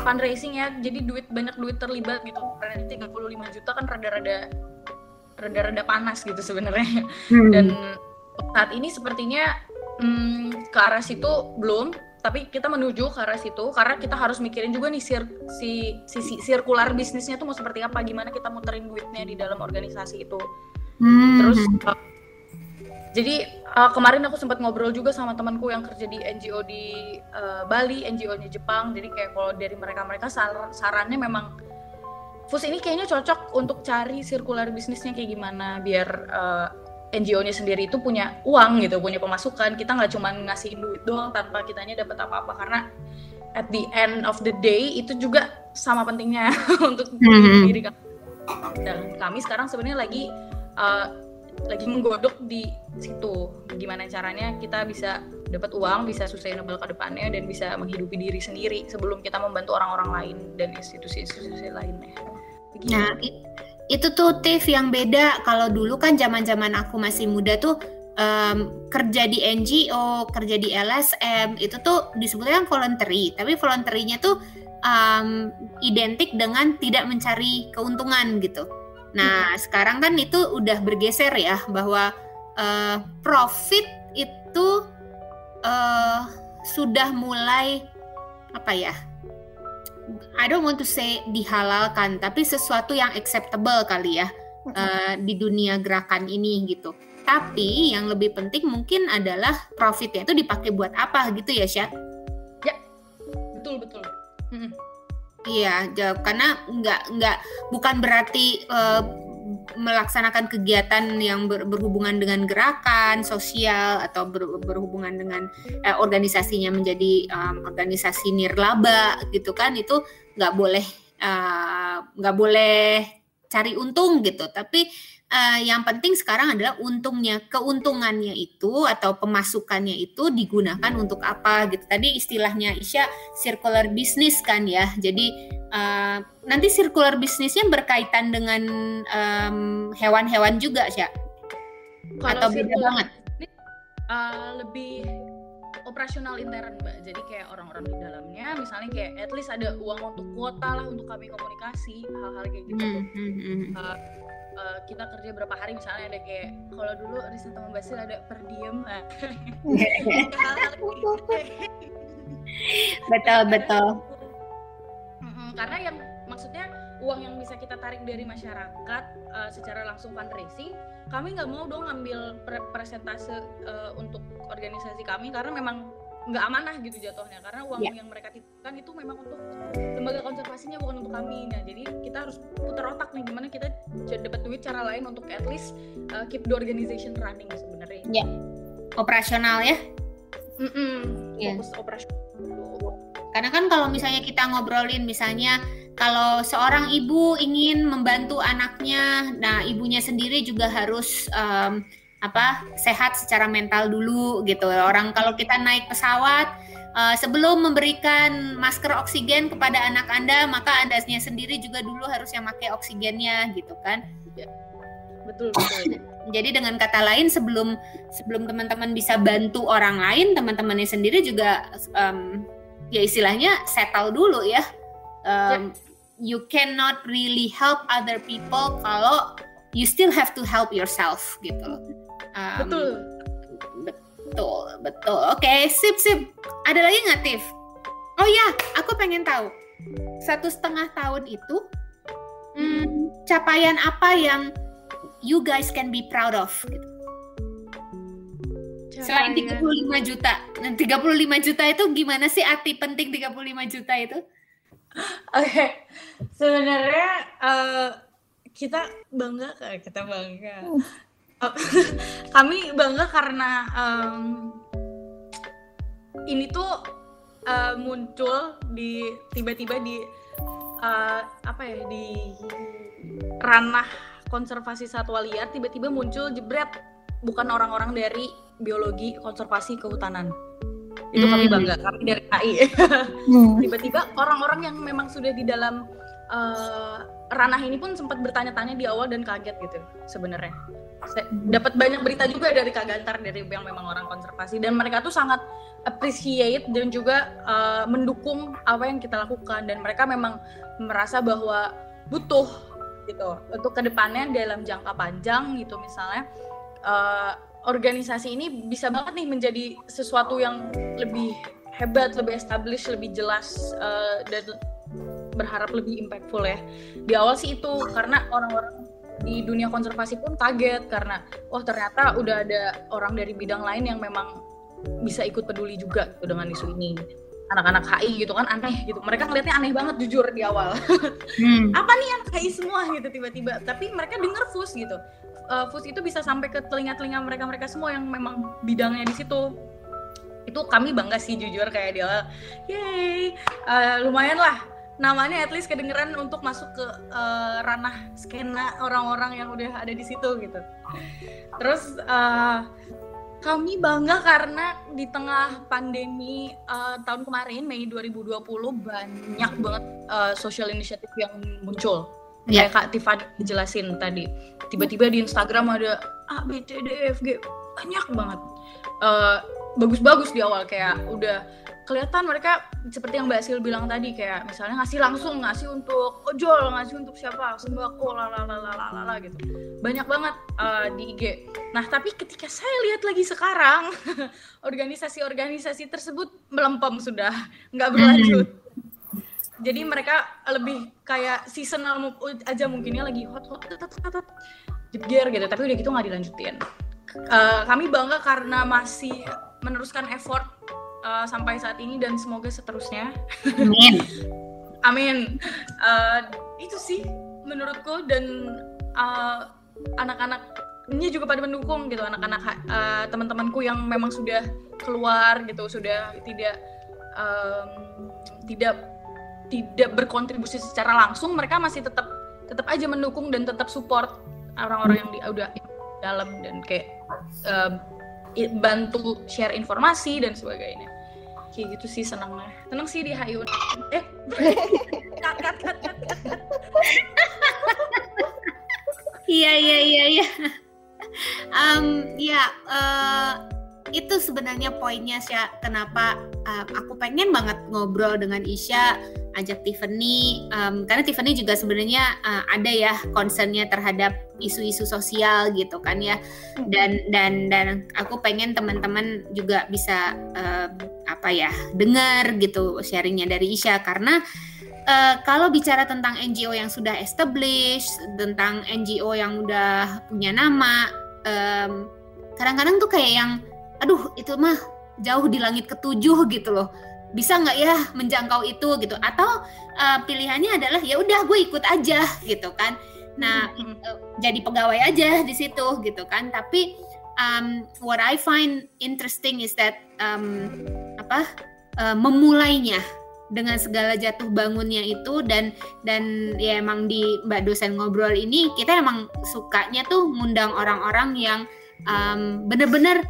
fundraising ya. Jadi duit banyak duit terlibat gitu. Karena 35 juta kan rada-rada rada-rada panas gitu sebenarnya. Hmm. dan saat ini sepertinya hmm, ke arah situ belum. Tapi kita menuju ke arah situ karena kita harus mikirin juga nih sir, si sisi si, sirkular bisnisnya tuh mau seperti apa. Gimana kita muterin duitnya di dalam organisasi itu. Hmm. terus jadi uh, kemarin aku sempat ngobrol juga sama temanku yang kerja di NGO di uh, Bali NGO-nya Jepang jadi kayak kalau dari mereka mereka sar sarannya memang FUS ini kayaknya cocok untuk cari sirkular bisnisnya kayak gimana biar uh, NGO-nya sendiri itu punya uang gitu, punya pemasukan. Kita nggak cuma ngasih duit doang tanpa kitanya dapat apa-apa karena at the end of the day itu juga sama pentingnya untuk mm-hmm. diri kami. Dan kami sekarang sebenarnya lagi uh, lagi menggodok di situ gimana caranya kita bisa dapat uang, bisa sustainable ke depannya dan bisa menghidupi diri sendiri sebelum kita membantu orang-orang lain dan institusi-institusi lainnya. Begitu. Nah, itu tuh Tiff yang beda kalau dulu kan zaman-zaman aku masih muda tuh um, kerja di NGO, kerja di LSM itu tuh disebutnya voluntary, tapi voluntarynya tuh um, identik dengan tidak mencari keuntungan gitu. Nah hmm. sekarang kan itu udah bergeser ya bahwa uh, profit itu uh, sudah mulai apa ya I don't want to say dihalalkan, tapi sesuatu yang acceptable kali ya uh, di dunia gerakan ini gitu. Tapi yang lebih penting mungkin adalah profitnya itu dipakai buat apa gitu ya, Syah? Ya, betul betul. Iya, jawab karena nggak nggak bukan berarti uh, melaksanakan kegiatan yang ber, berhubungan dengan gerakan sosial atau ber, berhubungan dengan eh, organisasinya menjadi um, organisasi nirlaba gitu kan itu nggak boleh nggak uh, boleh cari untung gitu. Tapi uh, yang penting sekarang adalah untungnya, keuntungannya itu atau pemasukannya itu digunakan untuk apa gitu. Tadi istilahnya Isya circular business kan ya. Jadi uh, nanti circular bisnisnya berkaitan dengan hewan-hewan um, juga sih. Atau beda banget? Uh, lebih operasional intern mbak jadi kayak orang-orang di dalamnya misalnya kayak at least ada uang untuk kuota lah untuk kami komunikasi hal-hal kayak gitu hmm, hmm. Uh, uh, kita kerja berapa hari misalnya ada kayak kalau dulu riset teman Basil ada per diem betul betul. Karena yang maksudnya uang yang bisa kita tarik dari masyarakat uh, secara langsung fundraising kami nggak mau dong ngambil presentase uh, untuk organisasi kami karena memang nggak amanah gitu jatuhnya karena uang yeah. yang mereka titipkan itu memang untuk lembaga konservasinya bukan untuk kami nah jadi kita harus putar otak nih gimana kita dapat duit cara lain untuk at least uh, keep the organization running sebenarnya ya yeah. operasional ya mm -mm, yeah. fokus operasional karena kan kalau misalnya kita ngobrolin misalnya kalau seorang ibu ingin membantu anaknya nah ibunya sendiri juga harus um, apa sehat secara mental dulu gitu. Orang kalau kita naik pesawat uh, sebelum memberikan masker oksigen kepada anak anda maka andasnya sendiri juga dulu harus yang pakai oksigennya gitu kan. Ya, betul betul. Jadi dengan kata lain sebelum sebelum teman-teman bisa bantu orang lain teman-temannya sendiri juga um, ya istilahnya settle dulu ya. Um, you cannot really help other people kalau you still have to help yourself gitu loh Um, betul. Betul, betul. Oke, okay, sip, sip. Ada lagi nggak, Tiff? Oh ya, aku pengen tahu. Satu setengah tahun itu, hmm, capaian apa yang you guys can be proud of? Gitu. Selain 35 juta. Nah, 35 juta itu gimana sih arti penting 35 juta itu? Oke, okay. sebenarnya uh, kita bangga kayak kita bangga. kami bangga karena um, ini tuh uh, muncul di tiba-tiba di uh, apa ya di ranah konservasi satwa liar tiba-tiba muncul jebret bukan orang-orang dari biologi konservasi kehutanan itu hmm. kami bangga kami dari KI hmm. tiba-tiba orang-orang yang memang sudah di dalam uh, ranah ini pun sempat bertanya-tanya di awal dan kaget gitu sebenarnya. Dapat banyak berita juga dari Kak Gantar dari yang memang orang konservasi. Dan mereka tuh sangat appreciate dan juga uh, mendukung apa yang kita lakukan. Dan mereka memang merasa bahwa butuh gitu untuk ke depannya dalam jangka panjang gitu misalnya. Uh, organisasi ini bisa banget nih menjadi sesuatu yang lebih hebat, lebih established, lebih jelas uh, dan berharap lebih impactful ya. Di awal sih itu karena orang-orang di dunia konservasi pun kaget karena wah ternyata udah ada orang dari bidang lain yang memang bisa ikut peduli juga gitu dengan isu ini. Anak-anak HI gitu kan aneh gitu. Mereka ngeliatnya aneh banget jujur di awal. Hmm. apa nih anak HI semua? gitu tiba-tiba. Tapi mereka denger FUS gitu. Uh, FUS itu bisa sampai ke telinga-telinga mereka-mereka semua yang memang bidangnya di situ. Itu kami bangga sih jujur kayak dia yay uh, lumayan lah namanya at least kedengeran untuk masuk ke uh, ranah skena orang-orang yang udah ada di situ gitu. Terus uh, kami bangga karena di tengah pandemi uh, tahun kemarin Mei 2020 banyak banget uh, social initiative yang muncul. Yeah. Kayak Kak Tiffany dijelasin tadi. Tiba-tiba di Instagram ada A, B, C, D, E, F, G. Banyak banget. bagus-bagus uh, di awal kayak udah kelihatan mereka seperti yang Mbak Sil bilang tadi kayak misalnya ngasih langsung ngasih untuk ojol ngasih untuk siapa sembako lalalala gitu. Banyak banget uh, di IG nah tapi ketika saya lihat lagi sekarang organisasi-organisasi tersebut melempem sudah nggak berlanjut. Jadi mereka lebih kayak seasonal aja mungkinnya lagi hot hot hot, hot jebger gitu. Tapi udah gitu nggak dilanjutin. Uh, kami bangga karena masih meneruskan effort uh, sampai saat ini dan semoga seterusnya. Amin. Amin. Uh, itu sih menurutku dan uh, anak-anaknya juga pada mendukung gitu anak-anak uh, teman-temanku yang memang sudah keluar gitu sudah tidak um, tidak tidak berkontribusi secara langsung mereka masih tetap tetap aja mendukung dan tetap support orang-orang yang di, udah dalam dan kayak um, bantu share informasi dan sebagainya kayak gitu sih senangnya. Senang sih di HIU eh iya iya iya iya. Um, ya uh, itu sebenarnya poinnya sih kenapa uh, aku pengen banget ngobrol dengan Isya ajak Tiffany um, karena Tiffany juga sebenarnya uh, ada ya concernnya terhadap isu-isu sosial gitu kan ya. Hmm. dan dan dan aku pengen teman-teman juga bisa uh, apa ya dengar gitu sharingnya dari Isya. Karena Uh, kalau bicara tentang NGO yang sudah established, tentang NGO yang udah punya nama, kadang kadang-kadang tuh kayak yang aduh itu mah jauh di langit ketujuh gitu loh. Bisa nggak ya menjangkau itu gitu? Atau uh, pilihannya adalah ya udah gue ikut aja gitu kan. Nah uh, jadi pegawai aja di situ gitu kan. Tapi um, what I find interesting is that um, apa uh, memulainya dengan segala jatuh bangunnya itu dan dan ya emang di mbak dosen ngobrol ini kita emang sukanya tuh ngundang orang-orang yang um, bener-bener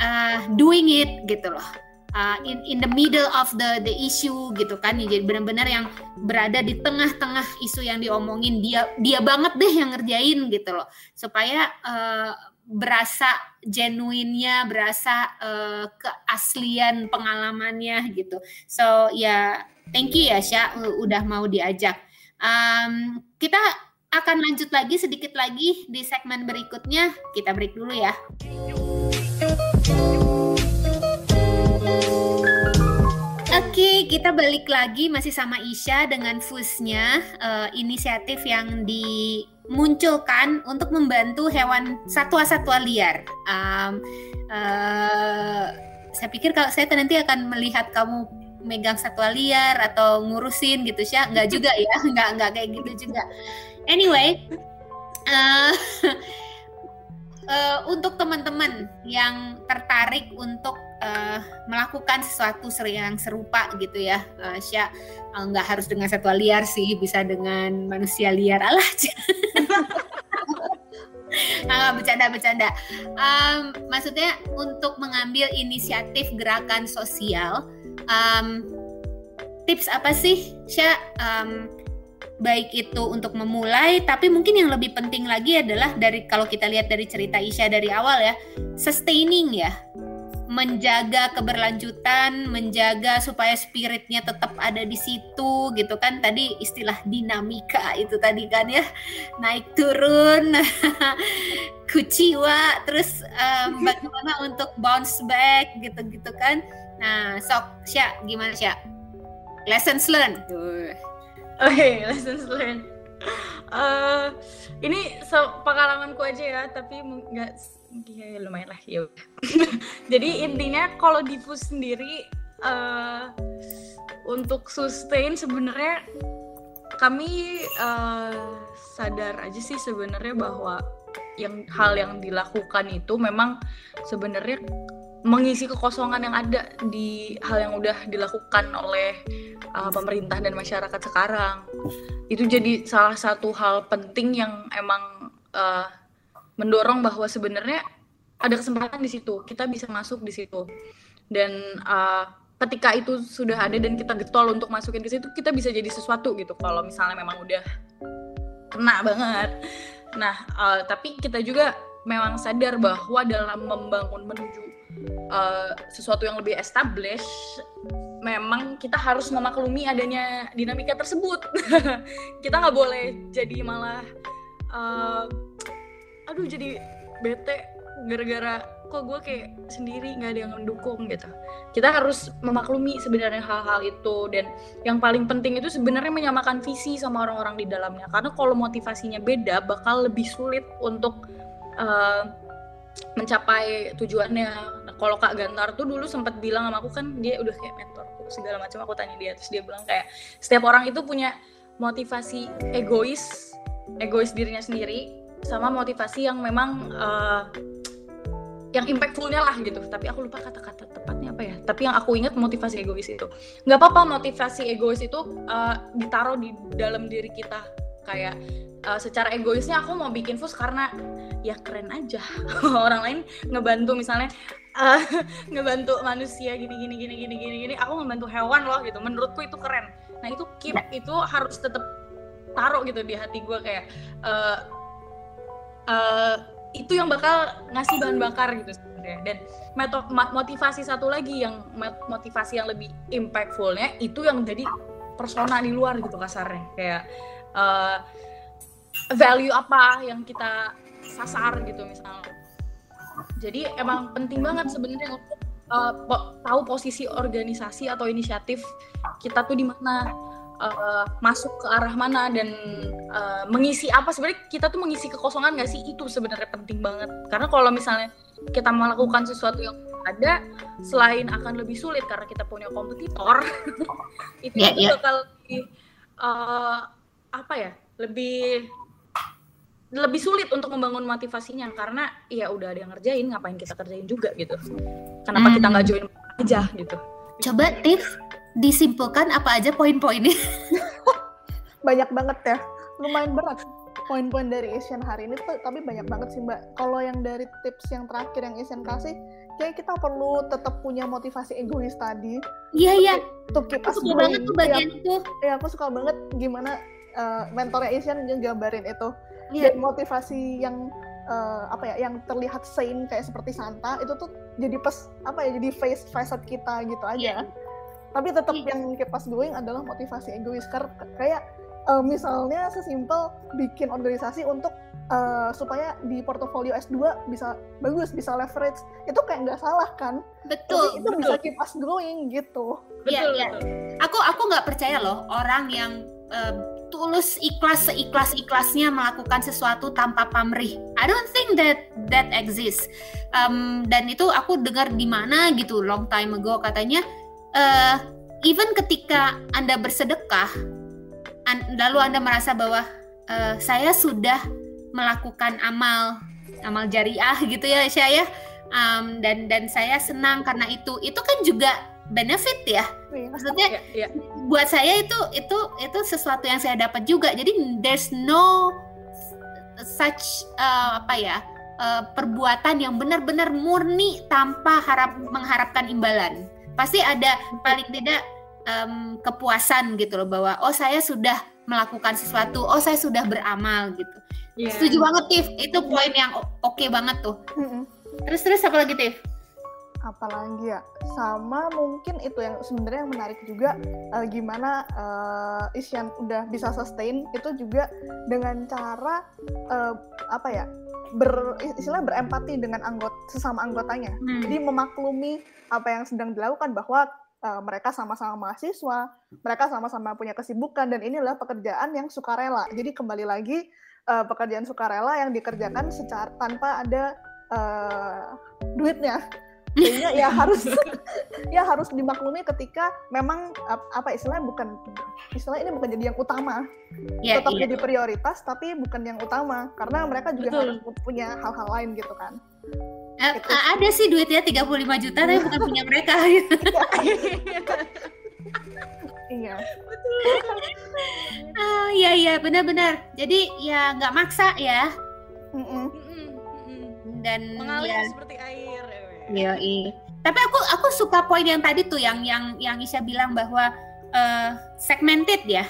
uh, doing it gitu loh. Uh, in in the middle of the the issue gitu kan. Jadi benar-benar yang berada di tengah-tengah isu yang diomongin dia dia banget deh yang ngerjain gitu loh. Supaya uh, berasa genuinnya berasa uh, keaslian pengalamannya gitu. So ya yeah, thank you ya Syah udah mau diajak. Um, kita akan lanjut lagi sedikit lagi di segmen berikutnya. Kita break dulu ya. Oke, kita balik lagi masih sama Isya dengan Fusnya, uh, inisiatif yang dimunculkan untuk membantu hewan satwa-satwa liar. Um, uh, saya pikir kalau saya nanti akan melihat kamu megang satwa liar atau ngurusin gitu sih, nggak juga ya, nggak nggak kayak gitu juga. Anyway, uh, uh, untuk teman-teman yang tertarik untuk uh, melakukan sesuatu yang serupa gitu ya, uh, Sya uh, nggak harus dengan satwa liar sih, bisa dengan manusia liar alah. nah, bercanda-bercanda. Um, maksudnya untuk mengambil inisiatif gerakan sosial, um, tips apa sih, Sya? Um, baik itu untuk memulai, tapi mungkin yang lebih penting lagi adalah dari kalau kita lihat dari cerita Isya dari awal ya, sustaining ya menjaga keberlanjutan, menjaga supaya spiritnya tetap ada di situ gitu kan. Tadi istilah dinamika itu tadi kan ya. Naik turun, kuciwa, terus um, bagaimana untuk bounce back gitu-gitu kan. Nah, sok Sya, gimana Sya? Lessons learned. Oke, okay, lessons learned. Uh, ini so, pengalamanku aja ya, tapi nggak Iya, ya, lumayan lah ya. Jadi intinya kalau diffuse sendiri uh, untuk sustain sebenarnya kami uh, sadar aja sih sebenarnya bahwa yang hal yang dilakukan itu memang sebenarnya mengisi kekosongan yang ada di hal yang udah dilakukan oleh uh, pemerintah dan masyarakat sekarang. Itu jadi salah satu hal penting yang emang uh, mendorong bahwa sebenarnya ada kesempatan di situ. Kita bisa masuk di situ. Dan uh, ketika itu sudah ada dan kita getol untuk masukin ke situ kita bisa jadi sesuatu gitu. Kalau misalnya memang udah kena banget. Nah uh, tapi kita juga memang sadar bahwa dalam membangun menuju uh, sesuatu yang lebih established memang kita harus memaklumi adanya dinamika tersebut. Kita nggak boleh jadi malah uh, aduh jadi bete gara-gara kok gue kayak sendiri nggak ada yang mendukung gitu. Kita harus memaklumi sebenarnya hal-hal itu dan yang paling penting itu sebenarnya menyamakan visi sama orang-orang di dalamnya. Karena kalau motivasinya beda bakal lebih sulit untuk uh, mencapai tujuannya. Nah, kalau kak Gantar tuh dulu sempat bilang sama aku kan dia udah kayak mentorku segala macam. Aku tanya dia terus dia bilang kayak setiap orang itu punya motivasi egois egois dirinya sendiri sama motivasi yang memang uh, yang impactfulnya lah gitu. Tapi aku lupa kata-kata tepatnya apa ya. Tapi yang aku ingat motivasi egois itu. Nggak apa-apa motivasi egois itu uh, ditaruh di dalam diri kita. Kayak uh, secara egoisnya aku mau bikin fus karena ya keren aja. Orang lain ngebantu misalnya uh, ngebantu manusia gini gini gini gini gini gini. Aku ngebantu hewan loh gitu. Menurutku itu keren. Nah itu keep itu harus tetap taruh gitu di hati gue kayak uh, uh, itu yang bakal ngasih bahan bakar gitu sebenarnya. Dan motivasi satu lagi yang motivasi yang lebih impactfulnya itu yang jadi persona di luar gitu kasarnya. Kayak uh, value apa yang kita sasar gitu misalnya. Jadi emang penting banget sebenarnya untuk uh, tahu posisi organisasi atau inisiatif kita tuh di mana uh, masuk ke arah mana dan uh, mengisi apa. Sebenarnya kita tuh mengisi kekosongan nggak sih? Itu sebenarnya penting banget. Karena kalau misalnya kita melakukan sesuatu yang ada selain akan lebih sulit karena kita punya kompetitor itu yeah, yeah. bakal lebih uh, apa ya? Lebih lebih sulit untuk membangun motivasinya. Karena ya udah ada yang ngerjain ngapain kita kerjain juga gitu? Kenapa hmm. kita nggak join aja gitu? Coba tips disimpulkan apa aja poin-poinnya banyak banget ya. Lumayan berat poin-poin dari Asian hari ini tuh tapi banyak banget sih mbak. Kalau yang dari tips yang terakhir yang Asian kasih kayak kita perlu tetap punya motivasi egois tadi. Iya iya. Tuh keep us suka banget tuh bagian ya, itu. Ya aku suka banget gimana uh, mentornya Asian gambarin itu. Yeah. dan motivasi yang uh, apa ya yang terlihat sane kayak seperti Santa itu tuh jadi pas apa ya jadi face facet kita gitu aja. Yeah. Tapi tetap yeah. yang keep going adalah motivasi egois karena kayak uh, misalnya sesimpel bikin organisasi untuk uh, supaya di portofolio S2 bisa bagus, bisa leverage. Itu kayak nggak salah kan? Betul. Tapi itu betul. bisa keep us going gitu. Iya, iya. Aku aku nggak percaya loh orang yang uh, tulus ikhlas seikhlas ikhlasnya melakukan sesuatu tanpa pamrih. I don't think that that exists. Um, dan itu aku dengar di mana gitu long time ago katanya. Uh, even ketika anda bersedekah, an lalu anda merasa bahwa uh, saya sudah melakukan amal amal jariah gitu ya saya um, dan dan saya senang karena itu. Itu kan juga benefit ya. Iya. maksudnya ya, ya. buat saya itu itu itu sesuatu yang saya dapat juga. Jadi there's no such uh, apa ya uh, perbuatan yang benar-benar murni tanpa harap mengharapkan imbalan pasti ada paling tidak um, kepuasan gitu loh bahwa oh saya sudah melakukan sesuatu oh saya sudah beramal gitu. Yeah. setuju banget Tiff. Itu poin yang oke okay banget tuh. Terus terus apa lagi Tiff? Apalagi ya? Sama mungkin itu yang sebenarnya yang menarik juga uh, gimana uh, Isyan udah bisa sustain itu juga dengan cara uh, apa ya ber istilah berempati dengan anggota sesama anggotanya. Hmm. jadi memaklumi apa yang sedang dilakukan bahwa uh, mereka sama-sama mahasiswa mereka sama-sama punya kesibukan dan ini adalah pekerjaan yang sukarela. Jadi kembali lagi uh, pekerjaan sukarela yang dikerjakan secara tanpa ada uh, duitnya sehingga ya harus ya harus dimaklumi ketika memang apa istilahnya bukan istilah ini bukan jadi yang utama ya, tetap iya. jadi prioritas tapi bukan yang utama karena mereka juga Betul. harus punya hal-hal lain gitu kan uh, gitu. ada sih duitnya 35 juta tapi bukan punya mereka gitu. iya oh iya iya benar-benar jadi ya nggak maksa ya mm -mm. dan mengalir ya. seperti air ya Iya, Tapi aku aku suka poin yang tadi tuh yang yang yang Isya bilang bahwa uh, segmented ya.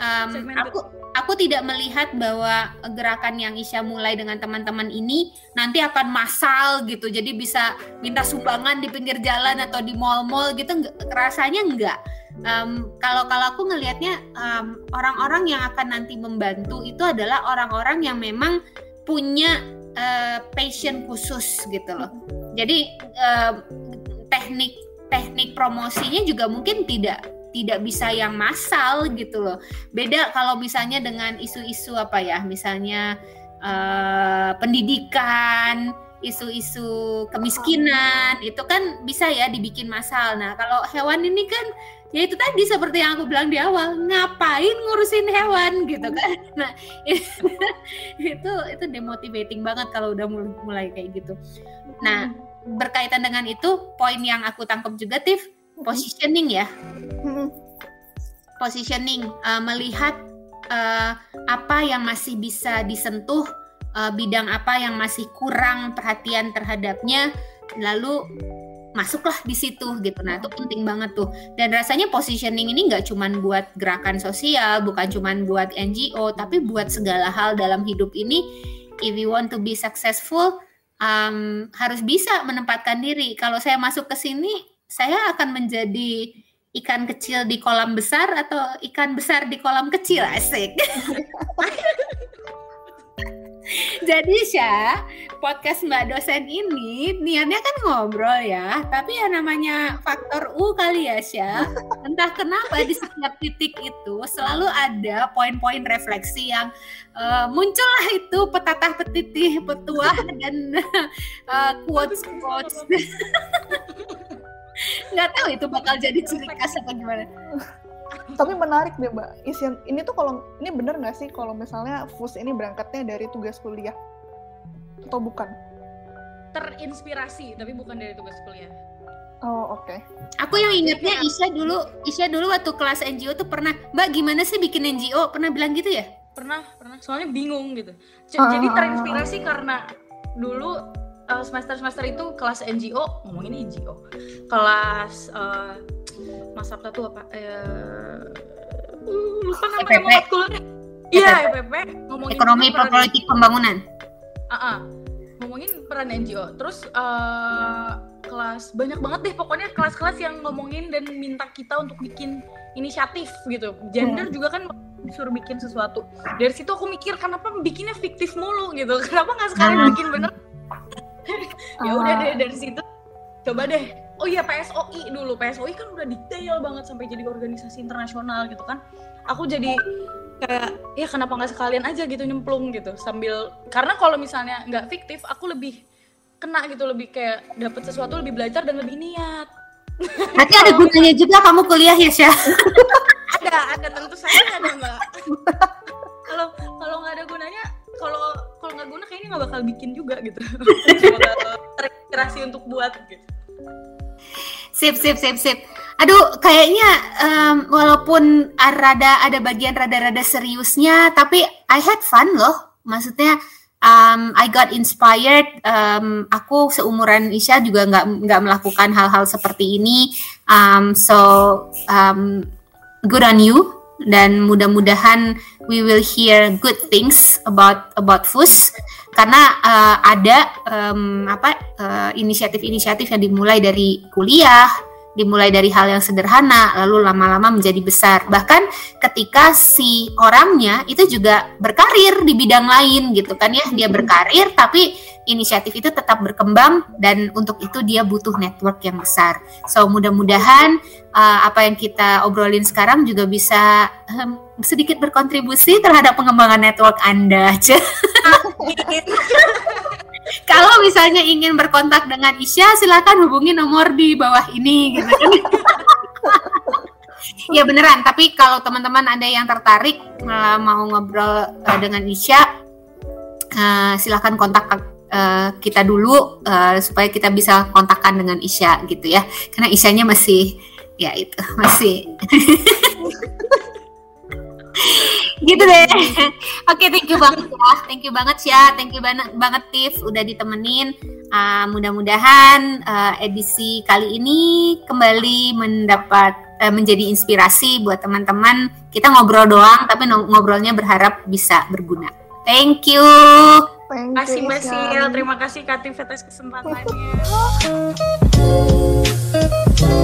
Um, segmented. Aku aku tidak melihat bahwa gerakan yang Isya mulai dengan teman-teman ini nanti akan massal gitu. Jadi bisa minta sumbangan di pinggir jalan atau di mall-mall gitu. Rasanya enggak. Um, kalau kalau aku ngelihatnya um, orang-orang yang akan nanti membantu itu adalah orang-orang yang memang punya uh, passion khusus gitu loh. Jadi teknik teknik promosinya juga mungkin tidak tidak bisa yang massal gitu loh. Beda kalau misalnya dengan isu-isu apa ya, misalnya uh, pendidikan, isu-isu kemiskinan, itu kan bisa ya dibikin massal. Nah, kalau hewan ini kan ya itu tadi seperti yang aku bilang di awal ngapain ngurusin hewan gitu kan? Nah itu itu demotivating banget kalau udah mulai kayak gitu. Nah berkaitan dengan itu poin yang aku tangkap juga Tiff positioning ya. Positioning uh, melihat uh, apa yang masih bisa disentuh, uh, bidang apa yang masih kurang perhatian terhadapnya, lalu masuklah di situ gitu. Nah itu penting banget tuh. Dan rasanya positioning ini nggak cuman buat gerakan sosial, bukan cuman buat NGO, tapi buat segala hal dalam hidup ini. If you want to be successful, um, harus bisa menempatkan diri. Kalau saya masuk ke sini, saya akan menjadi ikan kecil di kolam besar atau ikan besar di kolam kecil asik. Jadi Syah, podcast Mbak dosen ini niatnya kan ngobrol ya, tapi ya namanya faktor U kali ya Syah. Entah kenapa di setiap titik itu selalu ada poin-poin refleksi yang uh, muncullah itu petatah petitih petuah dan uh, quotes quotes. Nggak tahu itu bakal jadi ciri khas apa gimana tapi menarik deh mbak isian ini tuh kalau ini bener nggak sih kalau misalnya FUS ini berangkatnya dari tugas kuliah atau bukan terinspirasi tapi bukan dari tugas kuliah Oh oke. Okay. Aku yang ingetnya Isya dulu, Isya dulu waktu kelas NGO tuh pernah, Mbak gimana sih bikin NGO? Pernah bilang gitu ya? Pernah, pernah. Soalnya bingung gitu. Jadi uh, terinspirasi karena dulu uh, semester semester itu kelas NGO ngomongin NGO, kelas uh, Mas Sabta tuh apa? Eh, uh, lupa namanya mau matkulnya. Iya, EPP ngomongin ekonomi politik pembangunan. Uh -uh, ngomongin peran NGO. Terus uh, kelas banyak banget deh pokoknya kelas-kelas yang ngomongin dan minta kita untuk bikin inisiatif gitu. Gender hmm. juga kan disuruh bikin sesuatu. Dari situ aku mikir kenapa bikinnya fiktif mulu gitu. Kenapa nggak sekali hmm. bikin bener? ya udah deh dari situ coba deh oh iya PSOI dulu. PSOI kan udah detail banget sampai jadi organisasi internasional gitu kan. Aku jadi kayak ya kenapa nggak sekalian aja gitu nyemplung gitu sambil karena kalau misalnya nggak fiktif aku lebih kena gitu lebih kayak dapet sesuatu lebih belajar dan lebih niat. Nanti ada gunanya juga kamu kuliah ya? Syah ada ada. Tentu saja ada mbak. Kalau kalau nggak ada gunanya kalau kalau nggak guna kayaknya nggak bakal bikin juga gitu. Terinspirasi untuk buat gitu Sip, sip, sip, sip. Aduh, kayaknya um, walaupun rada ada bagian rada-rada seriusnya, tapi I had fun loh. Maksudnya um, I got inspired. Um, aku seumuran Isya juga nggak nggak melakukan hal-hal seperti ini. Um, so um, good on you dan mudah-mudahan we will hear good things about about FUS. Karena uh, ada um, apa uh, inisiatif-inisiatif yang dimulai dari kuliah, dimulai dari hal yang sederhana lalu lama-lama menjadi besar. Bahkan ketika si orangnya itu juga berkarir di bidang lain gitu kan ya, dia berkarir tapi inisiatif itu tetap berkembang dan untuk itu dia butuh network yang besar. So mudah-mudahan uh, apa yang kita obrolin sekarang juga bisa um, sedikit berkontribusi terhadap pengembangan network Anda. Kalau misalnya ingin berkontak dengan Isya, silakan hubungi nomor di bawah ini gitu kan. ya beneran, tapi kalau teman-teman ada yang tertarik uh, mau ngobrol uh, dengan Isya, uh, silakan kontak uh, kita dulu uh, supaya kita bisa kontakkan dengan Isya gitu ya. Karena Isyanya masih ya itu masih gitu deh. Oke, okay, thank you banget ya. Thank you banget ya. Thank you banget banget Tiff udah ditemenin. Uh, mudah-mudahan uh, edisi kali ini kembali mendapat uh, menjadi inspirasi buat teman-teman. Kita ngobrol doang tapi ngobrolnya berharap bisa berguna. Thank you. Terima kasih Mbak Sil. Terima kasih Kak Tiff atas kesempatannya.